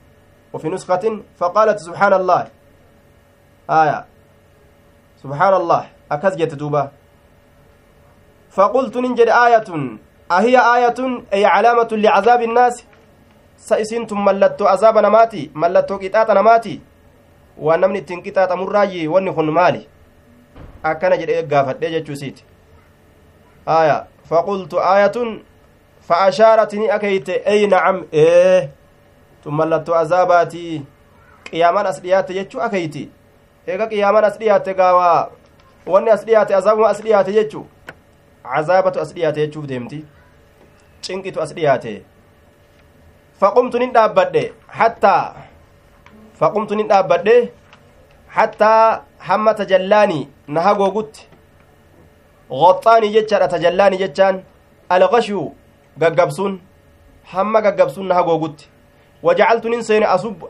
[SPEAKER 1] وفي نسخة فقالت سبحان الله آية. سبحان الله أكز جت دوبة. فقلت ننجد آية. أهي آية؟ أي علامة لعذاب الناس؟ سئسنتم ملتو عذاب نماتي ملتو قطاط نماتي. ونمني تنقطاط مراجي ونخن مالي أكن جد إيقافت ديجة سيت آية فقلت آية فأشارت ني أكيت أي نعم إيه ثم لتو عذاباتي قيامان أسليات يجو أكيتي إيقا قيامان أسليات قاوا wanni as dhiyaate azaabuma as dhiyaate jechu cazaabatu as dhiyaate jechuuf deemti. Cinqitu as dhiyaate. Faqumtu nin dhaabbadhe hattaa faqumtu nin dhaabbadhe hattaa hamma tajallaanii na hagoogutti qoxxaanii jechaadha tajallaanii jechaan alqashuu gaggabsuun hamma gaggabsuun na hagoogutti wajacaltu nin seene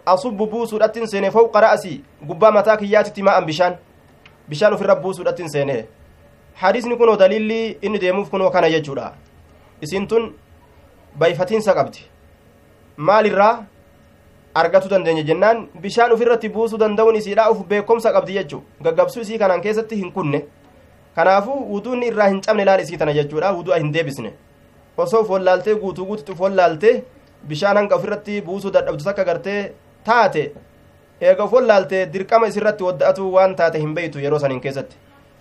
[SPEAKER 1] asubbu buusuudhattin seene fowqa ra'asii gubbaa mataa kiyyaatitti maa'an bishaan bishaan ofirra buusuudhattin seene hadiisni kunoo daliilli inni deemuuf kunoo kana jechuudha isin tun bayfatiinsa qabdi maalirraa argatu dandeenya jennaan bishaan ofirratti buusuu danda'uun isiidha uf beekomsa qabdi jechuu gaggabsuu isii kanaan keessatti hin kunne kanaafuu wuduunni irraa hin cabne laal isii tana jechuudha wudu'a hin deebisne osoo follaaltee guutuu guututti follaaltee bishaan hanga ofirratti buusuu dadhabdu takka gartee taate eega follaaltee dirqama isirratti wadda'atu waan taate hin beeytu yeroo sanin keessatti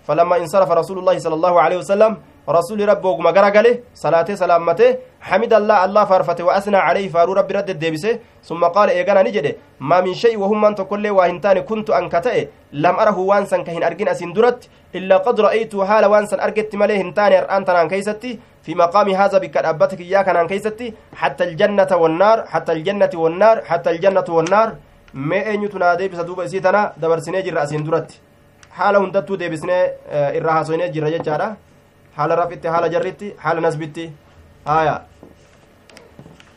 [SPEAKER 1] فلما انصرف رسول الله صلى الله عليه وسلم رسول ربه وما غرغله صلاته سلامته حمد الله الله فارفته وأثنى عليه فارو رب رد الدبسه ثم قال ايغانا نجده ما من شيء وهم من تقول وهنتان كنت انكته لم أره وانسن كهن ارجن اسين درت إلا قد رأيت حال وانسن ارجت مله هنتان انت نان كيستي في مقام هذا بك أبتك اياك نان كيستي حتى الجنة والنار حتى الجنة والنار حتى الجنة والنار. ما اين تنادي بسدوب إسيتنا؟ دبرسنه جر اسين درت haala hundattuu deebisnee irraa haasoynee jirra haala rafitti haala jarritti haala nasbitti haya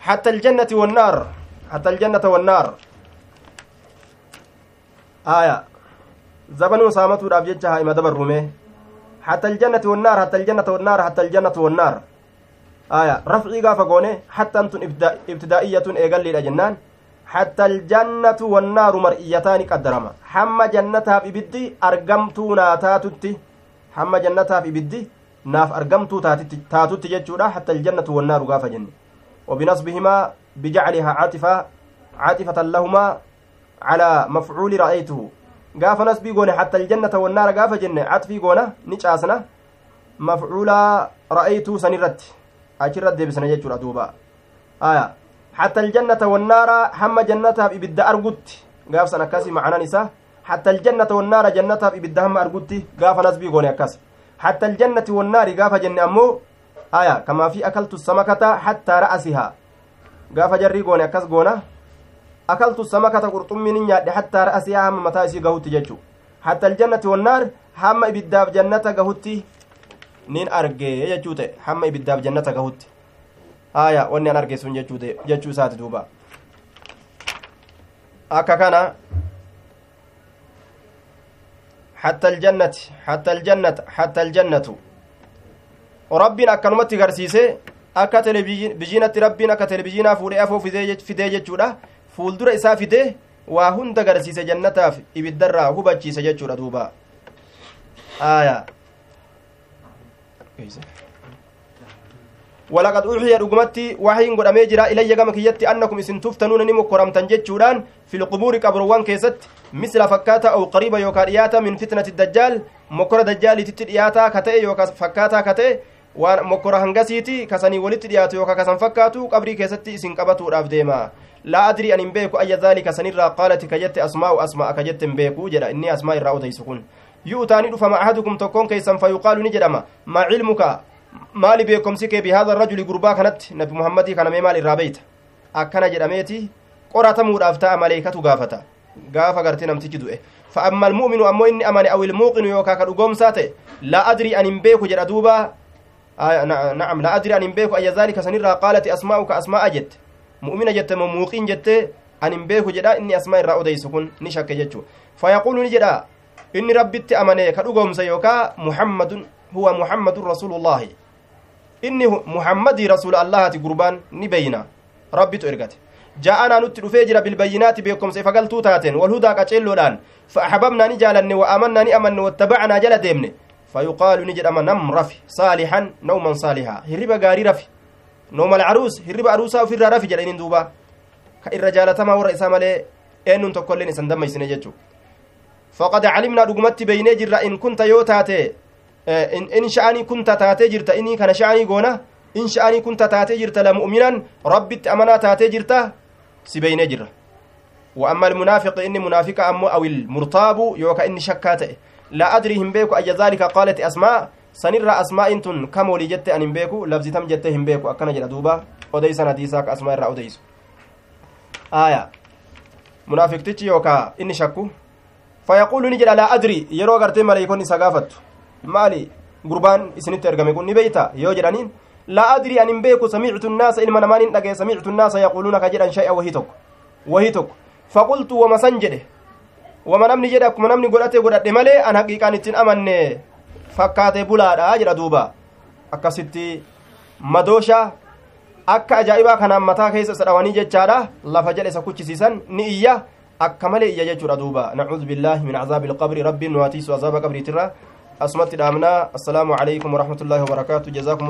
[SPEAKER 1] حتى الجنة والنار حتى الجنة والنار آية زبن وسامته راب جتها إما دبر رومي حتى الجنة والنار حتى الجنة والنار حتى الجنة والنار aya rafcii gaafa goone hattaan tun ibtidaa'iyatun eegalliidha jennaan hatta aljannatu wannaaru mar'iyyataani qaddarama hamma jannataaf ibiddi argamtuu naa taatutti hamma jannataaf ibiddi naaf argamtuu taatutti jechuudha. Hatta aljannatu wannaaru gaafa jenne. وبنصبهما بجعلها عاطفة عاطفة لهما على مفعول رأيته قاف نسبي قونه حتى الجنة والنار قاف جنة عطفي قونه نجاسنا مفعول رأيته سنرت أجرت دي بسنة يجور أدوبا آية حتى الجنة والنار هم جنتها بإبدا أرقت قاف سنة كاسي معنا نساء حتى الجنة والنار جنتها بإبدا هم أرقت قاف نسبي قونه كاسي حتى الجنة والنار قاف جنة أمو. آية كما في أكلت السمكة حتى رأسها. قاف جري قونة أكاس قونة. أكلت السمكة قرطمي نيادي حتى رأسها هم متاسي قهوتي ججو حتى الجنة والنار هم إبدا جنة قهوتي. nin arge jechuu ta'e hamma ibiddaaf jannata gahutti haya wanni an arge sun jechuu isaati duuba akka kana حتى الجنة حتى الجنة حتى الجنة ربنا akkanumatti garsiise akka televizhiinatti rabbiin akka televizhiinaa fuudhee afoo fidee jechuudha fuuldura isaa fidee waa hunda garsiise jannataaf ibiddarraa hubachiise jechuudha duuba aayaa ولقد أوحي رقمتي وحي قدامي جرا إلي كما كيتي أنكم إسن تفتنون نمو كرمتن جتشوران في القبور قبروان كيست مثل فكاتا أو قريبا يوكا رياتا من فتنة الدجال مكر دجال تترياتا كتئ يوكا فكاتا كتئ fakkaatu qabrii keessatti isin qabatuudhaaf deema laa adrii an hin beeku ayya dhaalika sanirraa qaalati ka jette asmaa'u asma'a ka jette hin beeku jedha inni asmaa irraa odeysu kun yu'taani dhufama ahadukum tokkoon keessan fayuqaalu ni jedhama maa cilmuka maali beekomsi kee bihaada rajuli gurbaa kanatti nabi muhammadii kana mee maal irraa beeyta akkana jedhameeti qoratamuudhaaf ta'a maleekatu gaafata gaafa gartee namtichi du'e فأما المؤمن أمو إني أماني أو الموقن يوكا كدوغوم ساتي لا أدري أن بيكو جرى دوبا آه نعم لا أدري أن بيكو أي ذلك سنرى قالت أسماؤك أسماء جت مؤمنة جت موقن جت أن بيكو جرى إني أسماء الرأو ديسكن نشك جتشو فيقول نجرى inni rabbitti amane ka dhugoomse yookaa muhammadun huwa muhammadun rasuulullaahi inni muhammadii rasuula allahati gurbaan ni beeyna rabbitu ergate jaa'anaa nutti dhufee jira bilbayyinaati beekomsa ifa galtuu taateen walhudaa qaceelloodhaan فأحببنا نجالن وآمنا نأمن واتبعنا جل ديمن فيقال نجد أما نم رفي صالحا نوما صالحا هربا غاري رفي نوم العروس هربا عروسا وفي رفي جلين دوبا كإر تما ورئيس مالي أنن تقولين سندم يسنججو faqad calimnaa dhugumatti beeynee jirra in kunta yoo taate in sha'anii kunta taatee jirta inii kana sha'anii goona in sha'anii kunta taatee jirta lamu'minan rabbitti amanaa taatee jirta si beeynee jirra وأما المنافق إني منافق أمو أو المرتاب يوكا إني شكات لا أدري هم بيكو أي ذلك قالت أسماء سنرى أسماء إنتن كم ولي جت أن بيكو لفظ تم جت هم بيكو أكنا جل دوبا أديس نديساك أسماء الرا أديس آية منافق تيجي يوكا إني شكو jedha laa adrii yeroo gartee maleeykonni isa gaafattu maali gurbaan isinitti ergame kun ni beeyta yoo jedhaniin laa adrii an hin beeku samictu nnaasa ilma namaan hin dhagee samictu nnaasa yaquuluuna ka jedhan shay'a wahii tokko wahii tokko faqultu wama san jedhe wama namni jedhe akkuma namni godhate godhadhe malee an haqiiqaan ittiin amanne fakkaate bulaadha jedha duuba akkasitti madoosha akka ajaa'ibaa kanaan mataa keessa isa dhawanii jechaadha lafa jedhe isa kuchisiisan ni iyya akka malee iyya jechuudha duuba nacuudu billaahi min cazaabi ilqabri rabbiin nu azaaba qabriitirra asumatti dhaamnaa assalaamu calaykum waraxmatullaahi wabarakaatu jazaakum